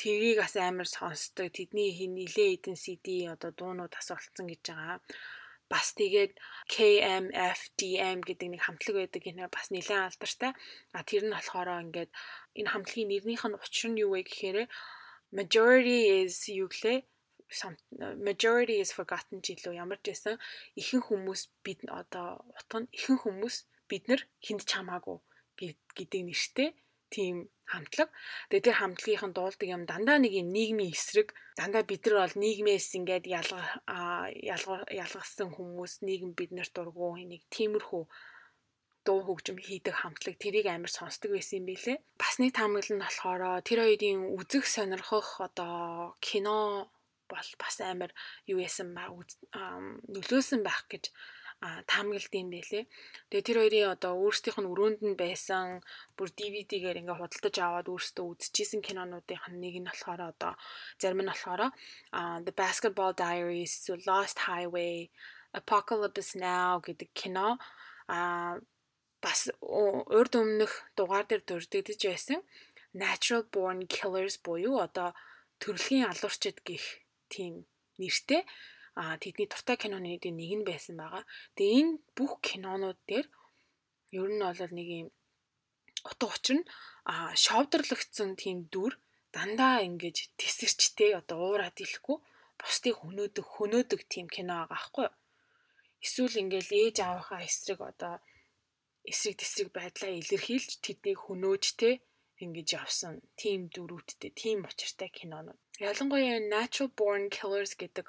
Тэрийг бас амар сонсдог. Тэдний хин нилээ эдэн CD одоо дуунууд олцсон гэж байгаа бас тэгээд KMFDM гэдэг нэг хамтлаг байдаг энэ бас нэлээд алдартай. А тэр нь болохоор ингээд энэ хамтлагийн нэрнийх нь учир нь юу вэ гэхээр majority is юу гэлээ? Majority is forgotten ч илүү ямар ч байсан. Ихэнх хүмүүс бид одоо утга нь ихэнх хүмүүс бид нар хүнд чамаагүй гэдэг нэртэй тийм хамтлаг. Тэгээ тэр хамтлагийнхан дуулдаг юм дандаа нэг юм нийгмийн эсрэг дандаа бид нар бол нийгмээс ингээд ялга ялгасан хүмүүс нийгэм биднэрт дургу нэг тиймэрхүү дуу хөгжим хийдэг хамтлаг тэрийг амар сонсдог байсан юм билэ. Бас нэг таамаглал нь болохоор тэр хоёрын үзэх сонирхох одоо кино бол бас амар юу яасан ба нөлөөсөн байх гэж таамаглалт юм байлээ. Тэгээ тэр хоёрын одоо өөрсдийнх нь өрөөнд нь байсан бүр DVD-гээр ингээ худалдаж аваад өөрсдөө үзчихсэн кинонуудын нэг нь болохоор одоо зарим нь болохоор The Basketball Diaries, Lost Highway, Apocalypse Now гэдэг кино а бас урд өмнөх дугаар дээр дурддагдж байсан Natural Born Killers буюу одоо төрөлхийн алуурчид гих тийм нэртэй а тэдний дуртай киноны нэг нь байсан байгаа. Тэгээ энэ бүх кинонууд дээр ер нь бол нэг юм утга учир нь а шовдрлогдсон тийм дүр дандаа ингэж тесэрчтэй одоо уураад илэхгүй бусдыг хөнөөдөг хөнөөдөг тийм кино байгаа байхгүй эсвэл ингээл ээж аавынхаа эсрэг одоо эсрэг тесрэг байдлаа илэрхийлж тэднийг хөнөөж те ингэж явсан тийм дүрүүдтэй тийм учиртай кинонууд ялангуяа Natural Born Killers гэдэг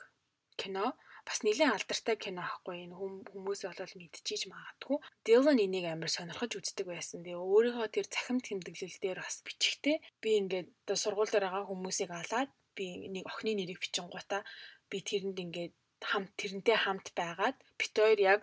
кино бас нэлээд алдартай кино ахгүй энэ хүмүүс бол мэдчихэж магадгүй. Dylan энийг амар сонирхож үздэг байсан. Тэгээ өөрийнхөө тэр цахим тэмдэглэл дээр бас бичгтээ би ингээд сургууль дээр байгаа хүмүүсийг алаад би нэг охины нэрийг бичингуудаа би тэрэнд ингээд хамт тэрнтэй хамт байгаад бит хоёр яг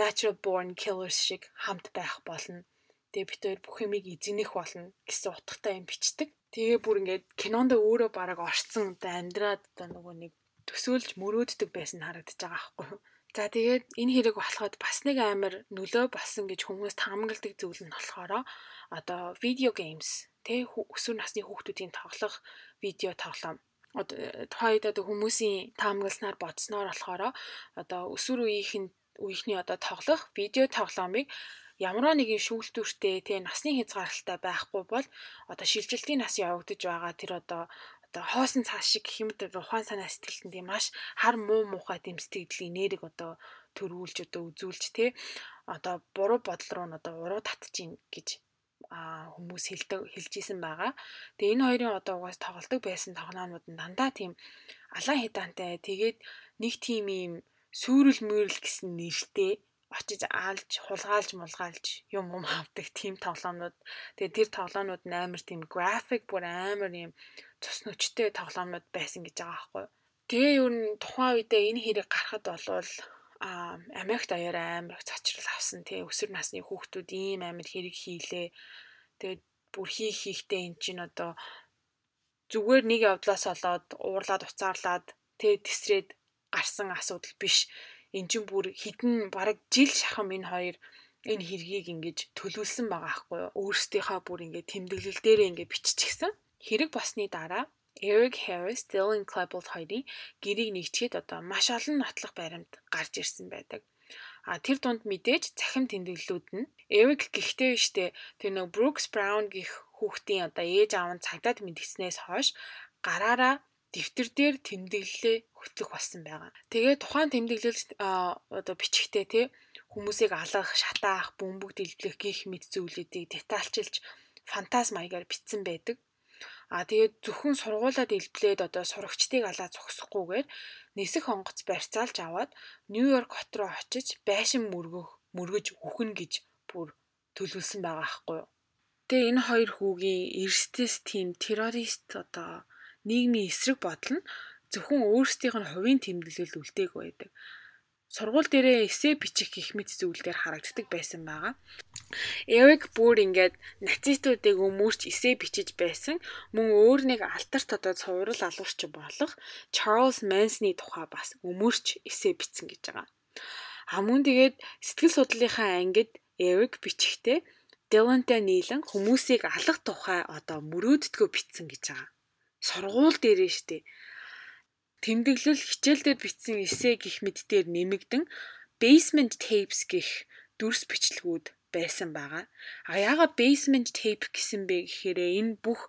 natural born killers шиг хамт байх болно. Тэгээ бит хоёр бүх юмыг эзэнэх болно гэсэн утгатай юм бичдэг. Тэгээ бүр ингээд кинонд өөрөө бараг орцсон одоо амьдраад одоо нөгөө нэг төсөөлж мөрөөддөг байсан харагдаж байгаа аахгүй юу. За тэгээд энэ хэрэг болоход бас нэг амар нөлөө болсон гэж хүмүүс таамагладаг зүйл нь болохоор одоо видео геймс тэ өсвөр насны хүүхдүүдийн тоглох видео тоглоом тухайд одоо хүмүүсийн таамагласнаар бодсноор болохоор одоо өсвөр үеийнхэн үеийнхний одоо тоглох видео тоглоомыг ямарваа нэгэн шүүлтүүртэй тий насны хязгаарлалтай байхгүй бол одоо шилжилтийн нас явагдаж байгаа тэр одоо одоо хоосон цааш шиг гэх юм уу ухаан санаа сэтгэлтэн тийм маш хар муу муухай тийм сэтгэлийн нэрийг одоо төрүүлж одоо үзүүлж тий одоо буруу бодол руу нь одоо уруу татчих гэж а хүмүүс хэлдэг хэлж исэн байгаа. Тэгээ энэ хоёрын одоо угаас тоглолдог байсан тоглоомнууд нь дандаа тийм алан хидаантай. Тэгээд нэг тийм юм сүүрэл мөрөл гэсэн нэртэй очиж аалж хулгайлж мулгайлж юм юм авдаг тийм тоглоомнууд. Тэгээ тэр тоглоомнууд амар тийм график бүр амар юм цус нүчтэй тоглоомнууд байсан гэж байгаа байхгүй. Тэгээ юу н тухайн үедээ энэ хэрэг гарахад болвол а Америкт аяар амар цочрол авсан тий өсвөр насны хүүхдүүд ийм амар хэрэг хийлээ. Тэгээд бүр хийх хийхтэй эн чинь одоо зүгээр нэг явдлаас олоод уурлаад уцаарлаад тэгээ тесрээд гарсан асуудал биш. Эн чинь бүр хідэн бараг жил шахам энэ хоёр энэ хэргийг ингэж төлөвлөсөн байгаа аахгүй юу. Өөрсдийнхөө бүр ингэ тэмдэглэл дээрээ ингэ биччихсэн. Хэрэг босны дараа Eric Harris, Dylan Klebold хоёрын гэрийг нэгтгэхэд одоо маш олон нотлох баримт гарч ирсэн байдаг. А тэр дунд мэдээж цахим тэмдэглэлүүд нь Eric гихтэй биштэй тэр нэг Brooks Brown гих хүүхдийн одоо ээж аав нь цагдаад мэдгснээс хойш гараараа дэвтэр дээр тэмдэглэлээ хөтлөх болсон байгаа. Тэгээ тухайн тэмдэглэл одоо бичгтээ тий хүмүүсийг алгах, шатаах, бөмбөг дэлбэлэх гих мэт зүйлүүдийг детальчилж фантаз маягаар бичсэн байдаг. А тэгээд зөвхөн сургуулаад илблээд одоо сурагчдыг алаа зогсохгүйгээр нисэх онгоц барьцаалж аваад Нью-Йорк хот руу очиж байшин мөргөх мөргөж үхэн гэж бүр төлөвлөсөн байгаа аахгүй юу. Тэгээ энэ хоёр хүүгийн эрсдэс тийм террорист одоо нийгмийн эсрэг бодол нь зөвхөн өөрсдийнх нь хувийн тэмдэглэлд үлдээг байдаг сургууль дээрээ эссе бичих гих мэт зүйлдер харагддаг байсан байгаа. Эрик бүр ингээд нацистуудыг өмөрч эссе бичиж байсан. Мөн өөр нэг алтарт одоо цуврал алуурч болох Чарлз Мэнсны тухай бас өмөрч эссе бичсэн гэж байгаа. А мөн тэгээд сэтгэл судлалынхаа ангид Эрик бичихтэй Дилантай нийлэн хүмүүсийг алах тухай одоо мөрөөддгөө бичсэн гэж байгаа. Сургууль дээрээ штэ тэмдэглэл хичээлдээ бичсэн эссе гих мэддээр нэмэгдэн basement tapes гих дүрс бичлэгүүд байсан байгаа. А яагаад basement tape гэсэн бэ гэхээр энэ бүх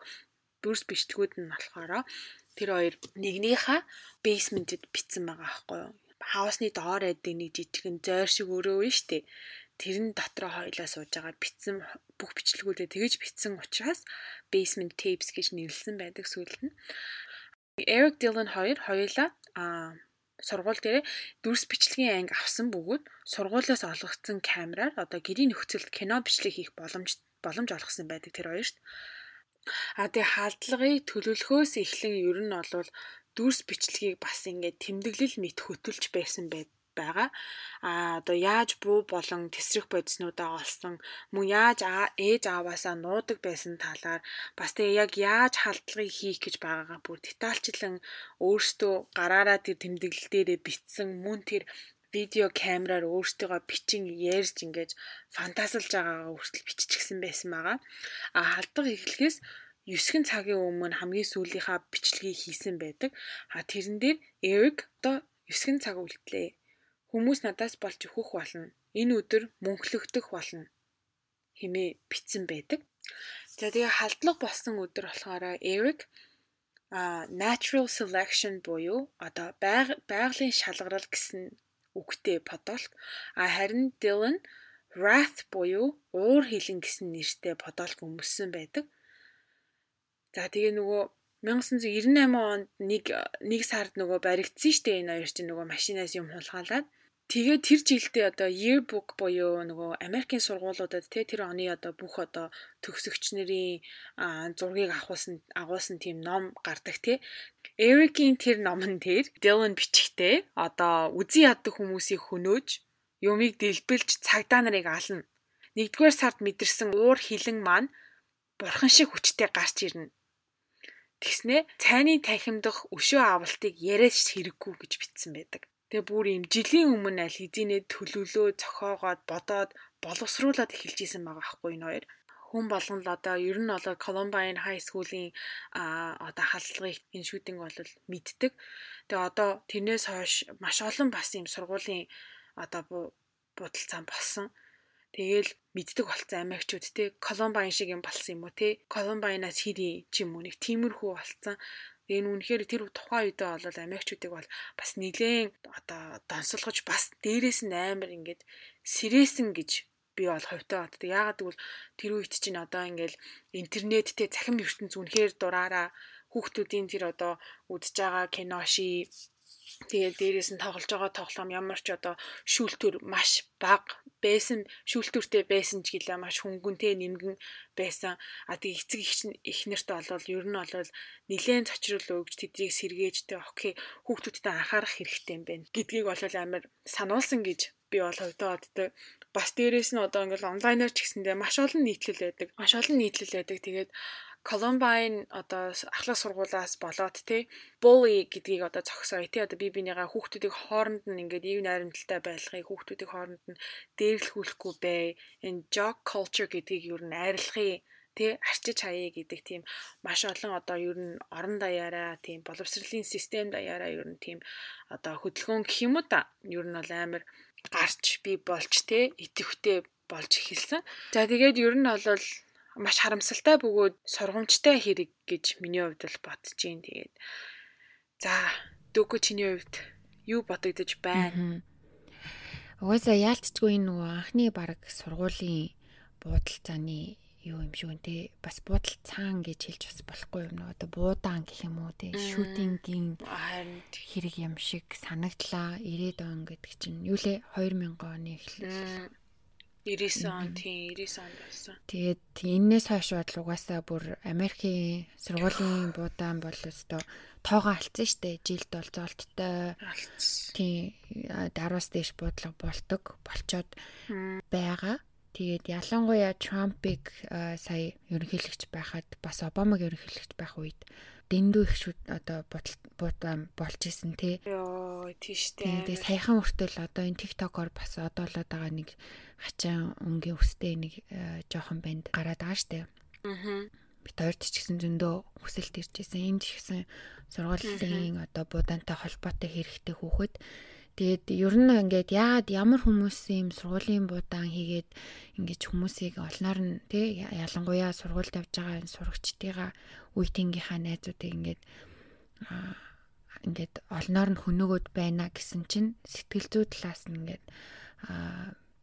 дүрс бичлэгүүд нь болохоор тэр хоёр нэгнийхээ basement-д бичсэн байгаа байхгүй юу? Хаусны доор байдаг нэг жижигэн зойр шиг өрөө нь штэ. Тэр нь дотроо хоёлаа сууж байгаа битсэн бүх бичлэгүүдэд тэгэж битсэн учраас basement tapes гэж нэрлсэн байдаг сүүлд нь. Eric Dillon хоёр хоёулаа аа сургууль дээр дүрс бичлэгийн анги авсан бөгөөд сургуулиас олгогдсон камераар одоо гэрийн нөхцөлд кино бичлэг хийх боломж боломж олгосон байдаг тэр хоёр шүү дээ. А тэгээ хаалдлагыг төлөвлөхөөс эхлэн ер нь бол дүрс бичлэгийг бас ингээд тэмдэглэл мэт хөтөлж байсан байд байгаа. А одоо яаж буу болон тесрэх бодиснуудаа олсон мөн яаж ээж ааваасаа нуудаг байсан талаар бас тэгээ яг яаж халдлагыг хийх гэж байгаагаа бүр детальчлан өөртөө гараараа тэр тэмдэглэл дээрээ битсэн мөн тэр видео камераар өөртөөгөө бичин ярьж ингэж фантазлж байгаагаа хүртэл биччихсэн байсан байгаа. А халдвар эхлэхээс 9 цагийн өмнө хамгийн сүүлийнхаа бичлэгийг хийсэн байдаг. А тэрэн дээр Эрик одоо 9 цаг үлдлээ. Хүмүүс надаас болж өөхөх болно. Энэ өдөр мөнхлөгдөх болно хэмээ бичсэн байдаг. За тэгээ халдлага болсон өдөр болохоор Eric а natural selection буюу одоо байгалийн шалгарал гэсэн үгтэй подолк а харин Dylan wrath буюу уур хилэн гэсэн нэртэй подолк өмссөн байдаг. За тэгээ нөгөө 1998 онд нэг нэг сард нөгөө баригдсан штэ энэ хоёр чинь нөгөө машинаас юм хулгайлаад Тэгээ тэр жилдээ одоо yearbook буюу нөгөө Америкийн сургуулиудад те тэр оны одоо бүх одоо төгсөгч нарын зургийг авахсан агуулсан тийм ном гардаг те. Эрикийн тэр номон дээр Dylan бичгтээ одоо үзий яддаг хүмүүсийг хөнөөж юмыг дэлбэлж цагдаа нарыг ална. Нэгдүгээр сард мэдэрсэн уур хилэн маань бурхан шиг хүчтэй гарч ирнэ. Тэгснэ цайны танхимдах өшөө авалтыг яриач хэрэггүй гэж бичсэн байдаг. Тэгээ бүр юм жилийн өмнө аль хэзээ төлөвлөө зохиогоод бодоод боловсруулад эхэлж исэн байгаа байхгүй энэ хоёр. Хүн болгон л одоо ер нь бол Columbine High School-ийн а одоо халдлагыг энэ шүүдинг бол мэддэг. Тэгээ одоо тэрнээс хойш маш олон бас юм сургуулийн одоо будалцаан болсон. Тэгээл мэддэг болцсон Америкчууд те Колумбайн шиг юм болсон юм уу те Колумбайнаас хийри ч юм уу нэг тиймэрхүү болцсон. Нь үнэхээр тэр тухайн үедээ бол Америкчуудыг бол бас нилээн одоо донсолгож бас дээрээс нь амар ингээд сэрээсэн гэж би бол хувьтай боддог. Яагаад гэвэл тэр үед чинь одоо ингээл интернеттэй цахим ертөнц үнэхээр дураараа хүүхдүүдийн тэр одоо үдж байгаа кино ши Тэгээд дээрээс нь тоглож байгаа тоглоом ямар ч одоо шүүлтүр маш бага байсан шүүлтүртэй байсан ч гэлээ маш хөнгөнтэй нэмгэн байсан. А тэг эцэг ихнэрт болвол ер нь болвол нилээн цочрол өгж тэдрийг сэргээжтэй окей хүүхдүүдтэй анхаарах хэрэгтэй юм байна гэдгийг болвол амар сануулсан гэж би бол хувьдаа боддог. Бас дээрээс нь одоо ингээл онлайнаар ч гэсэндээ маш олон нийтлэл байдаг. Маш олон нийтлэл байдаг. Тэгээд Columbine одоо ахлах сургуулаас болоод тий bully гэдгийг одоо зогсооё тий одоо би бинийгаа хүүхдүүдийг хооронд нь ингээд ив найрамдалтай байлгахыг хүүхдүүдийг хооронд нь дээрлэхүүлэхгүй бай. Энэ jock culture гэдгийг юу н арилгахыг тий арчиж хаяа гэдэг тийм. Маш олон одоо ер нь орон даяараа тийм боловсролын систем даяараа ер нь тийм одоо хөдөлгөөн гэх юм уу та? Ер нь бол амар гарч би болж тий идэвхтэй болж эхэлсэн. За тэгээд ер нь бол маш харамсалтай бөгөөд сургамжтай хэрэг гэж миний хувьд бол бодож байна. Тэгээд за дүүгөө чиний хувьд юу бодогдож байна? Угаасаа яалтчгүй нөгөө анхны баг сургуулийн буудалцааны юу юм шүү нэ бас буудал цаан гэж хэлж бас болохгүй юм нөө одоо буудаан гэх юм уу те шүүтингийн хэрэг юм шиг санагдлаа 90-ад он гэдэг чинь юу лээ? 2000 оны эхлэл 99 он тийм 99 онд болсон. Тэгээд энээс хойш бол угаасаа бүр Америкийн сургуулийн буудаан бол өстой тоогоо алдсан штэ жилд бол золттой тийм даруус дэш буудлага бол ตก болчоод байгаа. Тэгээд ялангуяа Трампыг сая ерөнхийлөгч байхад бас Обамаг ерөнхийлөгч байх үед дэндүү их шүд одоо болж исэн тий. Йоо тийштэй. Тэгээд саяхан хүртэл одоо энэ TikTok-оор бас одоо л байгаа нэг хачаан өнгийн өстэй нэг э, жоохон банд гараад байгаа штэ. Аа. Бид хоёрт ч гэсэн зөндөө хүсэлт ирж исэн. Энд ч гэсэн сургуулийн одоо будаантай холбоотой хэрэгтэй хүүхэд Тэгээд ер нь ингээд яагаад ямар хүмүүс юм сургуулийн буудаан хийгээд ингээд хүмүүсийг олноор нь тий ялангуяа сургуульд явж байгаа сурагчдыгаа үе тэнгийнхаа найзуудыг ингээд ингээд олноор нь хөнөөгөөд байна гэсэн чинь сэтгэл зүй талаас нь ингээд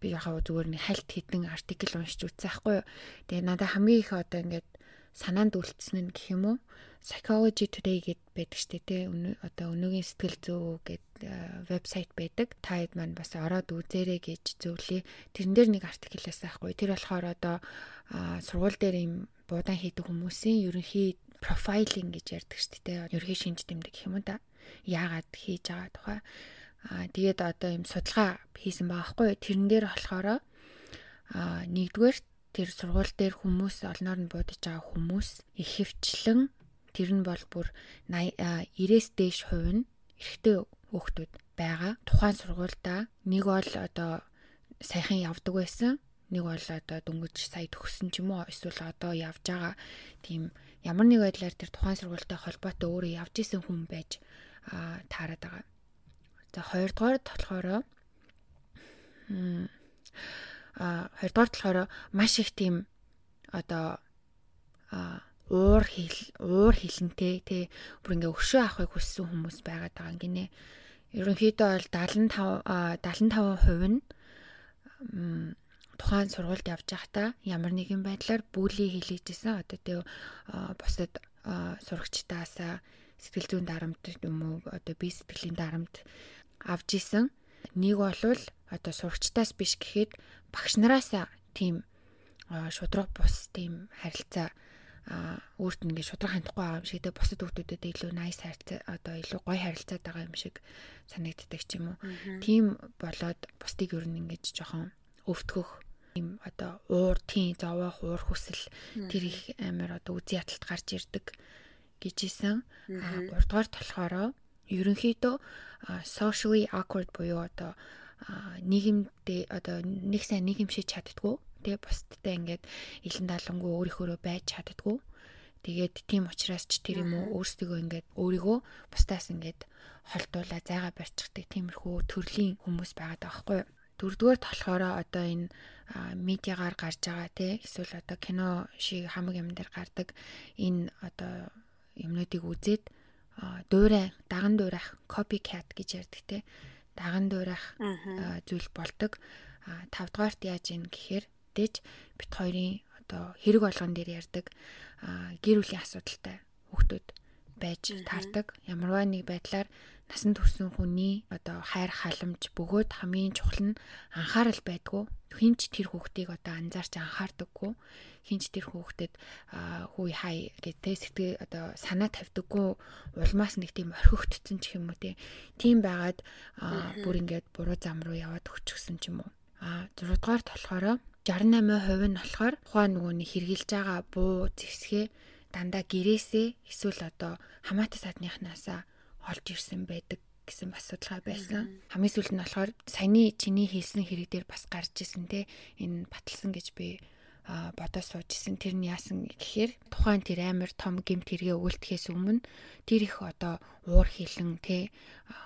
би яхаа зүгээр нэг хальт хідэн артикл уншиж үзсэн байхгүй юу. Тэгээ надад хамгийн их одоо ингээд санаанд үлдсэн нь гэх юм уу Psychology Today гэд байдаг штэ тий одоо өнөөгийн сэтгэл зүй гэд вебсайт байдаг. Та хэд маань бас ороод үзээрэй гэж зөвлөе. Тэрэн дээр нэг артикл байсан байхгүй. Тэр болохоор одоо сургууль дээр юм буудаан хийдэг хүмүүсийн ерөнхий профайлинг гэж ярьдаг штэ тий. Ерөнхий шинж тэмдэг гэх юм да. Яагаад хийж байгаа тухай. Аа тэгээд одоо юм судалгаа хийсэн байгаа байхгүй. Тэрэн дээр болохоор аа нэгдүгээр тэр сургууль дээр хүмүүс олноор нь буудаж байгаа хүмүүс ихэвчлэн тэр нь бол бүр 90-ээс дээш хувь нь эрэгтэй хүүхдүүд байгаа. Тухайн сургуультай нэг бол одоо сайхан явдаг байсан. Нэг бол одоо дөнгөж сая төгссөн ч юм уу эсвэл одоо явж байгаа тийм ямар нэг байдлаар тэр тухайн сургуультай холбоотой өөрөө явж исэн хүн байж таарад байгаа. За хоёрдугаар болохоор а хоёрдугаар болохоор маш их тийм одоо уур хил уур хилэнтэй тий бүр ингээ өшөө авахыг хүссэн хүмүүс байгаад байгаа гинэ. Ерөнхийдөө бол 75 75% нь тухайн сургуульд явж байхдаа ямар нэгэн байдлаар бүли хийлгэжсэн одоо тий бусад сурагчдаас сэтгэл зүйн дарамт юм уу одоо бие сэтгэлийн дарамт авж исэн. Нэг болвол одоо сурагчдаас биш гэхэд багш нараас тийм шудраг бус тийм харилцаа өөрт нь ингээд шудраг хандахгүй байгаа юм шиг те бусад хүмүүстэд илүү nice харилцаа одоо илүү гоё харилцаад байгаа юм шиг санагддаг ч юм уу. Тийм болоод бусдыг ер нь ингээд жоохон өвтгөх юм одоо уур тийм зовоох уур хүсэл тэр их амар одоо үгүй яталт гарч ирдэг гэж исэн. А 3 дугаар болохоор ерөнхийдөө socially awkward буюу одоо нийгэмдээ одоо нэг сайн нийгэмшиж чаддгүй тий бусдтай ингээд илэн далангуу өөрийнхөө байж чаддгүй. Тэгээд тийм учраас ч тэр юм уу өөрсдөө ингээд өөрийгөө бусдаас ингээд холдуулаа зайгаа барьчихдаг тиймэрхүү төрлийн хүмүүс байгаад байгаа байхгүй юу? дөрөвдүгээрт болохоор одоо энэ медиагаар гарч байгаа тий эсвэл одоо кино шиг хамаг юм дээр гардаг энэ одоо юмнуудыг үзээд дуурай даган дуурайх copycat гэж ярьдаг тий даган дуурайх зүйл болдог. А 5 дугаарт яаж ийн гэхээр дэж бит хоёрын одоо хэрэг болгон дээр ярьдаг гэр бүлийн асуудалтай хүүхдүүд байж таардаг. Ямарваа нэг байдлаар насан турсан хүний одоо хайр халамж бөгөөд хамгийн чухал нь анхаарал байдгүй. Хинч тэр хүүхдийг одоо анзаарч анхаардаггүй. Хинч тэр хүүхдэд хүй хай гэдэг сэтгэл одоо санаа тавьдаггүй. Улмаас нэг тийм орхигдсон ч юм уу тийм байгаад бүр ингээд буруу зам руу яваад өчгсөн ч юм уу. А 6 дугаарт болохоор 68% нь болохоор тухайн нөгөөний хэрглэж байгаа буу зэвсгээ дандаа гэрээсээ эсвэл одоо хамаатай садныхнаасаа олж ирсэн байдаг гэсэн асуудалгаа байсан. Хамгийн сүүлд нь болохоор саяны чиний хэлсэн хэрэг дээр бас гарч исэн те энэ баталсан гэж би бодож сууж исэн. Тэр нь яасан гэхээр тухайн тэр амар том гемт хэрэгээ өгүүлдэхээс өмнө тэр их одоо уур хилэн те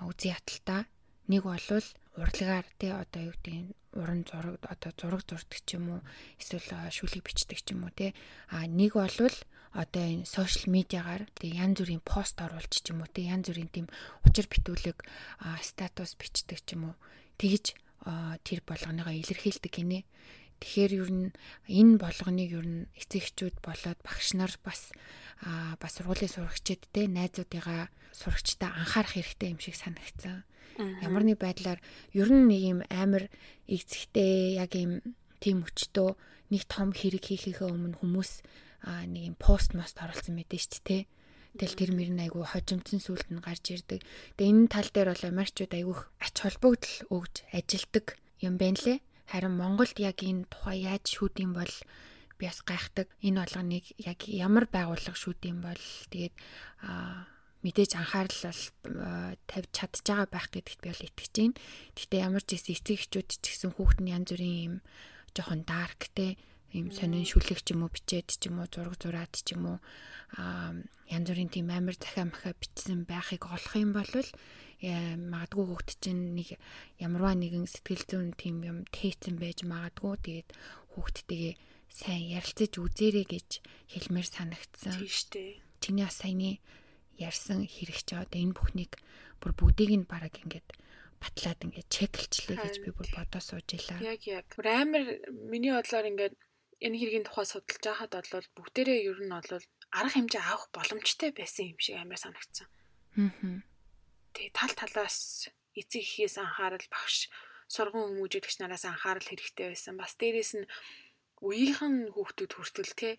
үзий яталтаа нэг болвол урлагаар те одоо юу гэдэг уран зураг одоо зураг зурдаг ч юм уу эсвэл шүлэг бичдэг ч юм уу те а нэг болвол одоо энэ сошиал медиагаар тэг янз бүрийн пост оруулж ч юм уу те янз бүрийн тийм учир битүүлэг статус бичдэг ч юм уу тэгж тэр болгоныгоо илэрхийлдэг гинэ Тэгэхээр ер нь энэ болгоныг ер нь эцэг эхчүүд болоод багш нар бас бас сургуулийн сурагчид те найзуудыгаа сурагчдаа анхаарах хэрэгтэй юм шиг санагдсан. Ямар нэг байдлаар ер нь нэг юм амар игцэгтэй яг юм тийм өчтөө нэг том хэрэг хийхийнхээ өмнө хүмүүс нэг юм пост мост оруулсан мэдэн шүү дээ. Тэгэл тэр мөр нь айгүй хожимдсан сүлд нь гарч ирдэг. Тэгээ энэ тал дээр бол Америкчууд айгүй ач холбогдол өгж ажилдаг юм байна лээ. Харин Монголд яг энэ тухай яаж шүүдэм бол би бас гайхдаг. Энэ болгоныг яг ямар байгууллага шүүдэм бол тэгээд аа мэдээж анхаарал бол тавьж чадж байгаа байх гэдэгт би бол итгэж байна. Гэхдээ ямар ч гэсэн эцэг эхчүүд ч гэсэн хүүхэд нь янз бүрийн юм жоохон дарк те ийм сонин шүлэг ч юм уу бичээд ч юм уу зураг зураад ч юм уу аа янз бүрийн тийм амар захиа махаа бичсэн байхыг олох юм бол магадгүй хүүхэд чинь нэг ямарваа нэгэн сэтгэл зүйн тийм юм тээцэн байж магадгүй тэгээд хүүхдтэйгээ сайн ярилцаж үзээрэй гэж хэлмээр санагдсан. Тийм шүү дээ. Чиний бас саяны ярьсан хэрэг чи одоо энэ бүхнийг бүр бүгдийг нь бараг ингээд батлаад ингээд чеклчлээ гэж би бүр бодоо сууж илаа. Яг яг. Амар миний бодлоор ингээд энэ хэргийн тухай судалж байхад бол бүгдээрээ ер нь бол арга хэмжээ авах боломжтой байсан юм шиг амар санагдсан. Аа. Тэгээ тал талаас эцэг эхээс анхаарал багш сургууль хүмүүжүүлэгч нараас анхаарал хэрэгтэй байсан. Бас дээрэс нь үеийнхэн хүүхдүүд хүртэл те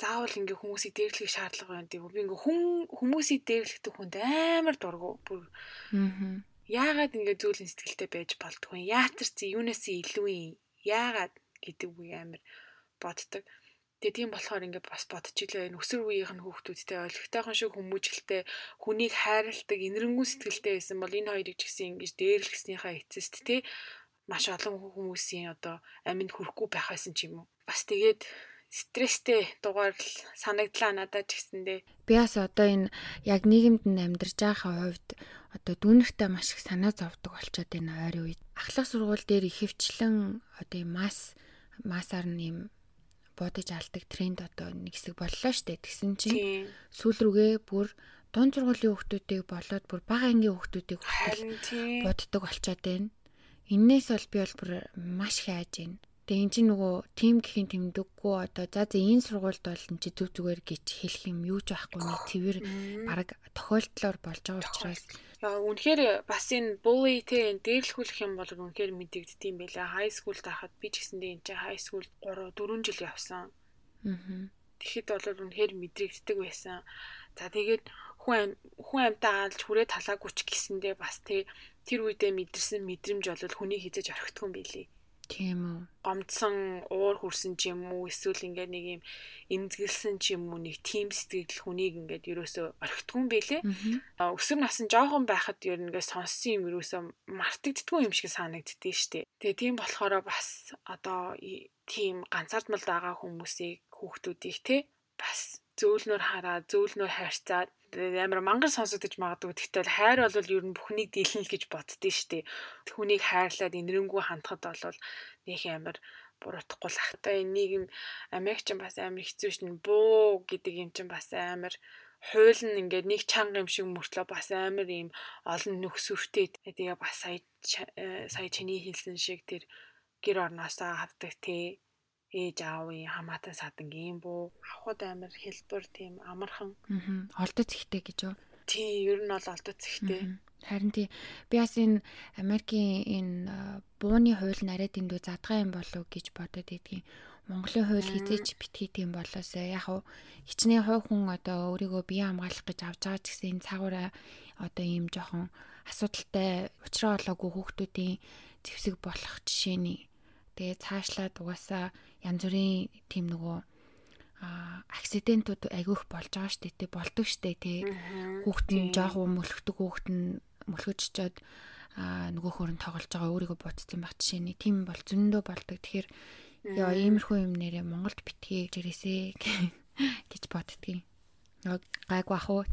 заавал ингээ хүмүүсийг дээрлэх шаардлага байна үү. Би ингээ хүн хүмүүсийг дээрлэхдэг хүнд амар дургу. Аа. Яагаад ингээ зөөлөн сэтгэлтэй байж болдгүй юм? Яатар чи юунаас илүү юм? Яагаад гэдэг үг амар боддог. Тэгээ тийм болохоор ингээ бас бодчихлоо энэ өсвөр үеийнх нь хүүхдүүдтэй ойлгохтойхон шиг хүмүүжлэлтэй хүнийг хайрладаг инэрэнгүн сэтгэлтэй байсан бол энэ хоёрыг ч гэсэн ингэж дээрлэхснийхаа эцэст те маш олон хүмүүсийн одоо аминд хүрэхгүй байх байсан ч юм уу. Бас тэгээд стресстэй дугаар санагдлаа надад ч гэсэндээ. Би бас одоо энэ яг нийгэмд нь амьдарч байгаа хувьд одоо дүүнертэй маш их санаа зовдөг болчоод энэ ойрын үед. Ахлах сургууль дээр ихэвчлэн одоо масс массаар нь юм бодож алдаг тренд одоо нэг хэсэг боллоо штэ. Тэгсэн чинь сүүл рүүгээ бүр дунд сургуулийн хүүхдүүдийг болоод бүр бага ангийн хүүхдүүдийг хүртэл боддог болчоод байна. Иннээс бол би бол бүр маш хайж байна. Тэгээ эн чинь нөгөө тим гэхийн тэмдэггүй одоо за за энэ сургуульд бол эн чи зүг зүгээр гэж хэлэх юм юу ч байхгүй нэг цэвэр баг тохиолдлоор болж байгаа учраас үнэхээр бас энэ bully те энэ дээрлэхүүлэх юм бол үнэхээр мэдэгддэм байлаа high school тахад би ч гэсэндээ энэ чинь high school 3 4 жил явсан. Аа. Тэгэхэд бол үнэхээр мэдрэгддэг байсан. За тэгээд хүн хүн амтаа алж хүрээ талаагүй ч гэсэндээ бас те тэр үедээ мэдэрсэн мэдрэмж бол хүний хизэж орхитгүй юм билий. Тийм үү. Гомдсон, уур хүрсэн ч юм уу, эсвэл ингээд нэг юм эмзэглсэн ч юм уу нэг тим сэтгэл хүнийг ингээд ерөөсөө орхитгүй юм бэлээ. Өсвөр насны жоохон байхад ер нь ингээд сонссон юм ерөөсөө мартагддгүй юм шиг санагддээ штэ. Тэгээ тийм болохоор бас одоо тийм ганцаардмал байгаа хүмүүсийг хүүхдүүдийг те бас зөөлнөр хараа, зөөлнөр хайрцаад амар мангар сонсогдож магадгүй. Тэгтэл хайр бол ер нь бүхнийг дийлнэ л гэж боддөө штэ. Хүнийг хайрлаад инэрэнгүү хандхад бол нэг амар буруутахгүй л. Одоо энэ нийгэм Америкч бас амар хэцүү шин буу гэдэг юм чинь бас амар хууль нь ингээд нэг чанга юм шиг мөртлөө бас амар ийм олон нөхсөртэй тэгээ бас сая э, сая чиний хэлсэн шиг тэр гэр орноосоо хавдаг те ээж аавын хамаатан садангийн буу авахд амар хэлбэр тийм амархан. Олдоц ихтэй гэж юу? Тий ер нь бол олдоц ихтэй. Харин тий би бас энэ Америкийн энэ бууны хууль нарийн дэндүү задгаа юм болов гэж бодод идгийн. Монголын хууль хизээч битгий тийм болоосаа яг хуу хичнээн хой хүн одоо өөрийгөө бие хамгаалах гэж авч байгаа ч гэсэн энэ цаагаараа одоо ийм жоохон асуудалтай уучраа олоогүй хүүхдүүдийн зэвсэг болох жишээний тэгээ цаашлаад угаасаа янз бүрийн тийм нөгөө а акцидентууд айгүйх болж байгаа штэ тий болдог штэ тий хүүхэд нь жоохон мөлхдөг хүүхэд нь мөлхөжчөөд а нөгөө хөрөнд тоглож байгаа өөрийгөө бодсон байх жишээний тийм бол зөндөө болдог. Тэгэхээр яа иймэрхүү юм нэрээ Монголд битгий жирээсэ гэж боддгийн. Гайгүй ах уу?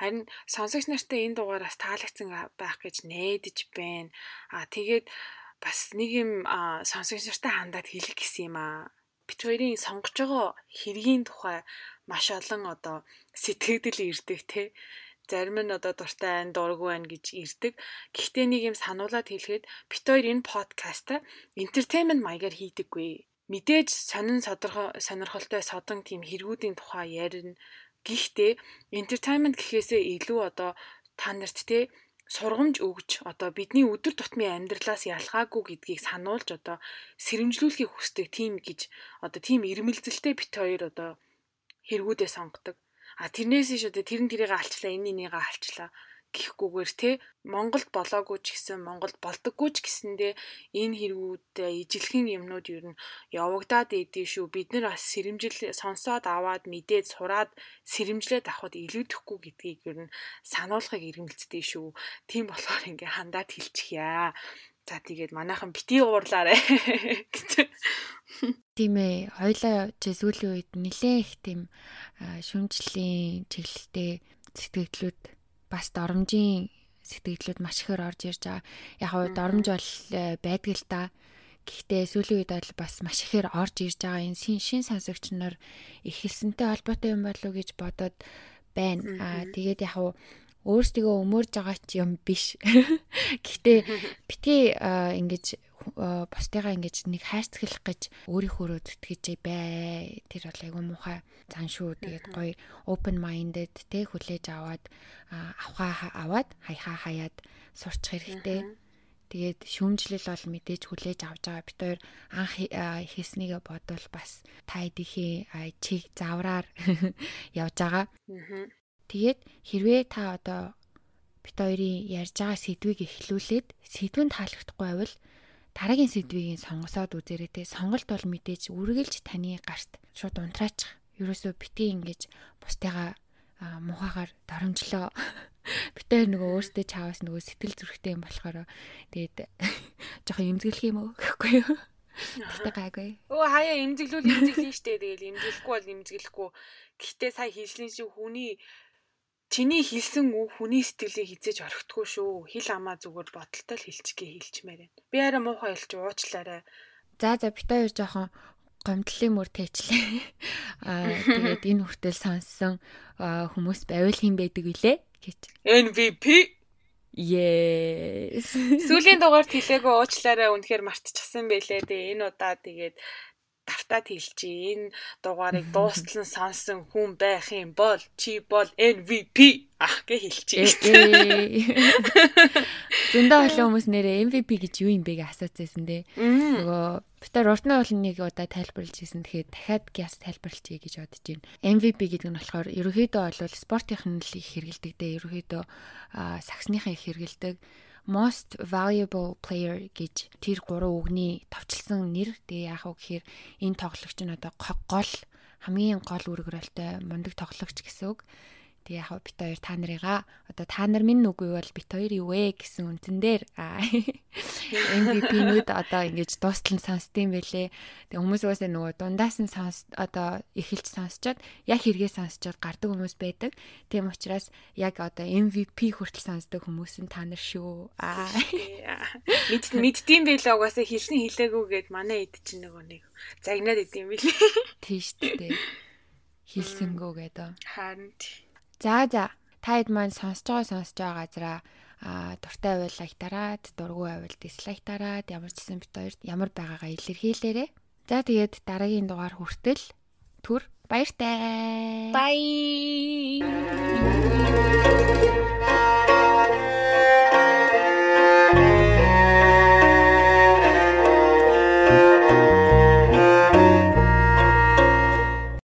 Харин сонсогч нартай энэ дугаараас таалагдсан байх гэж найдаж байна. А тэгээд бас нэг юм сонсогч нартай хандаад хэлэх гэсэн юм аа бит хоёрын сонгож байгаа хэргийн тухай маш олон одоо сэтгэгдэл ирдэг те зарим нь одоо дуртай айн дурггүй байна гэж ирдэг. Гэхдээ нэг юм сануулад хэлэхэд бит хоёр энэ подкаста entertainment маягаар хийдэггүй. Мэдээж сонин сонирхолтой содон тийм хэрэгүүдийн тухай ярина. Гэхдээ entertainment гэхээсээ илүү одоо та нарт те сургамж өгж одоо бидний өдөр тутмын амьдралаас ялгаагүй гэдгийг сануулж одоо сэрэмжлүүлэхийг хүсдэг тийм гэж одоо тийм ирмэлзэлтэй бит хоёр одоо хэрэгүүдээ сонгодог. А тэрнээс иш одоо тэрэн тэрийг алчлаа энэ энийг алчлаа гэхгүйгээр те Монголд болоогүй ч гэсэн Монголд болдоггүй ч гэсэндээ энэ хэрэгүүдээ ижилхэн юмнууд ер нь явагдаад идэв шүү. Бид нар бас сэрэмжил сонсоод аваад мэдээд сураад сэрэмжлээд авахд илүүдэхгүй гэдгийг ер нь сануулахыг иргэмэлцдэг шүү. Тийм болохоор ингээ хандаад хэлчихье. За тэгээд манайхан бити уурлаарэ гэж. Тийм ээ. Хоёлаа сүүлийн үед нэлээ их тийм шүмжлийн чиглэлтэй сэтгэлдлүүд бас доромжийн сэтгэлдлүүд маш ихээр орж ирж байгаа. Яг нь доромж бол э, байдаг л да. Гэхдээ сүүлийн үед бол бас маш ихээр орж ирж байгаа энэ шин шин сонсогч нар ихэлсэнтэй холбоотой юм болов уу гэж бодоод байна. Аа тэгээд яг нь өөрсдөө өмөрж байгаа ч юм биш. Гэхдээ битгий ингэж бусдыгаа ингэж нэг хайрцаглах гэж өөрийнхөө зүтгэж бай. Тэр бол айгүй муухай зан шүү. Тэгээд гоё open minded те хүлээж аваад авхаа аваад хаяхаа хаяад сурчих хэрэгтэй. Тэгээд шүүмжлэл бол мэдээж хүлээж авч байгаа. Бид хоёр анх хийснийгээ бодвол бас та эдийнхээ чиг завраар явж байгаа. Тэгээд хэрвээ та одоо бит хоёрын ярьж байгаа сэдвийг эхлүүлээд сэдвэн таалагдахгүй байвал дараагийн сэдвийг сонгосоод үзээрэй те. Сонголт бол мэдээж үргэлж таны гарт шууд унтраачих. Ерөөсөө бити ингэж бусдыгаа мухагаар доромжлоо. Битээр нөгөө өөртөө чаавас нөгөө сэтгэл зүрхтэй юм болохоор тэгээд жоохон имзэглэх юм уу гэхгүй юу? Тэгтээ гайгүй. Өө хаяа имзэглүүл имзэглэн штэ тэгэл имзэглэхгүй бол имзэглэхгүй. Гэхдээ сая хэлсэн шиг хүний чиний хэлсэн үг хүний сэтгэлийг хизээж орхитгүй шүү. Хил амаа зүгээр бодолтой л хэлчихгээ хэлчмээр байна. Би арай муухай хэлж уучлаарай. За за бит хоёр жоохон гомдлын мөр тэйчлээ. Аа тэгээд энэ хүртэл сонссон хүмүүс байвал хэн байдаг вүлээ гэж. MVP Yes. Сүүлийн дугаарт хэлээгөө уучлаарай үнэхээр мартчихсан байлээ. Тэгээ энэ удаа тэгээд давтаад хэлчихье. Энэ дугаарыг дуустал нь сонсон хүн байх юм бол чи бол MVP ах гэж хэлчихье. Зөндөө олон хүмүүс нэрээ MVP гэж юу юм бэ гэж асууцсан дээ. Нөгөө битэр уртны бол нэг удаа тайлбарлаж ирсэн. Тэгэхээр дахиад гяс тайлбарлчихъя гэж бодож байна. MVP гэдэг нь болохоор ерөөхдөө бол спортынх нь л их хэрэгэлдэг дээ. Ерөөхдөө саксныхаа их хэрэгэлдэг most valuable player гэж тэр гурван үгний товчлсон нэр. Тэгээ яах вэ гэхээр энэ тоглогч нь одоо гол хамгийн гол үүрэг ролтой мундаг тоглогч гэсэн үг. Тэгээ яг бит хоёр та нарыгаа одоо та нар минь үгүй бол бит хоёр юу вэ гэсэн үндсэн дээр MVP-нүүд одоо ингэж дуустал нь сонсдсон байлээ. Тэгээ хүмүүс угаасаа нөгөө дундаас нь сонс одоо эхэлж сонсчод яг хэрэгээ сонсчод гардаг хүмүүс байдаг. Тийм учраас яг одоо MVP хүртэл сонсдог хүмүүс нь та нар шүү. Аа. Мэд мэддэм байлаа угаасаа хэлсэн хэлээгүй гэд манай эд чинь нөгөө нэг загнаад идэм билээ. Тийш дээ. Хэлсэнгөө гэдэг. Харин тий. За за та хэд маань сонсож байгаа сонсож байгаа газараа а дуртай байвал лайктараад дургүй байвал дислайк дараад ямар ч гэсэн бит хоёрт ямар байгаагаа илэрхийлээрэй. За тэгээд дараагийн дугаар хүртэл түр баяртай. Bye.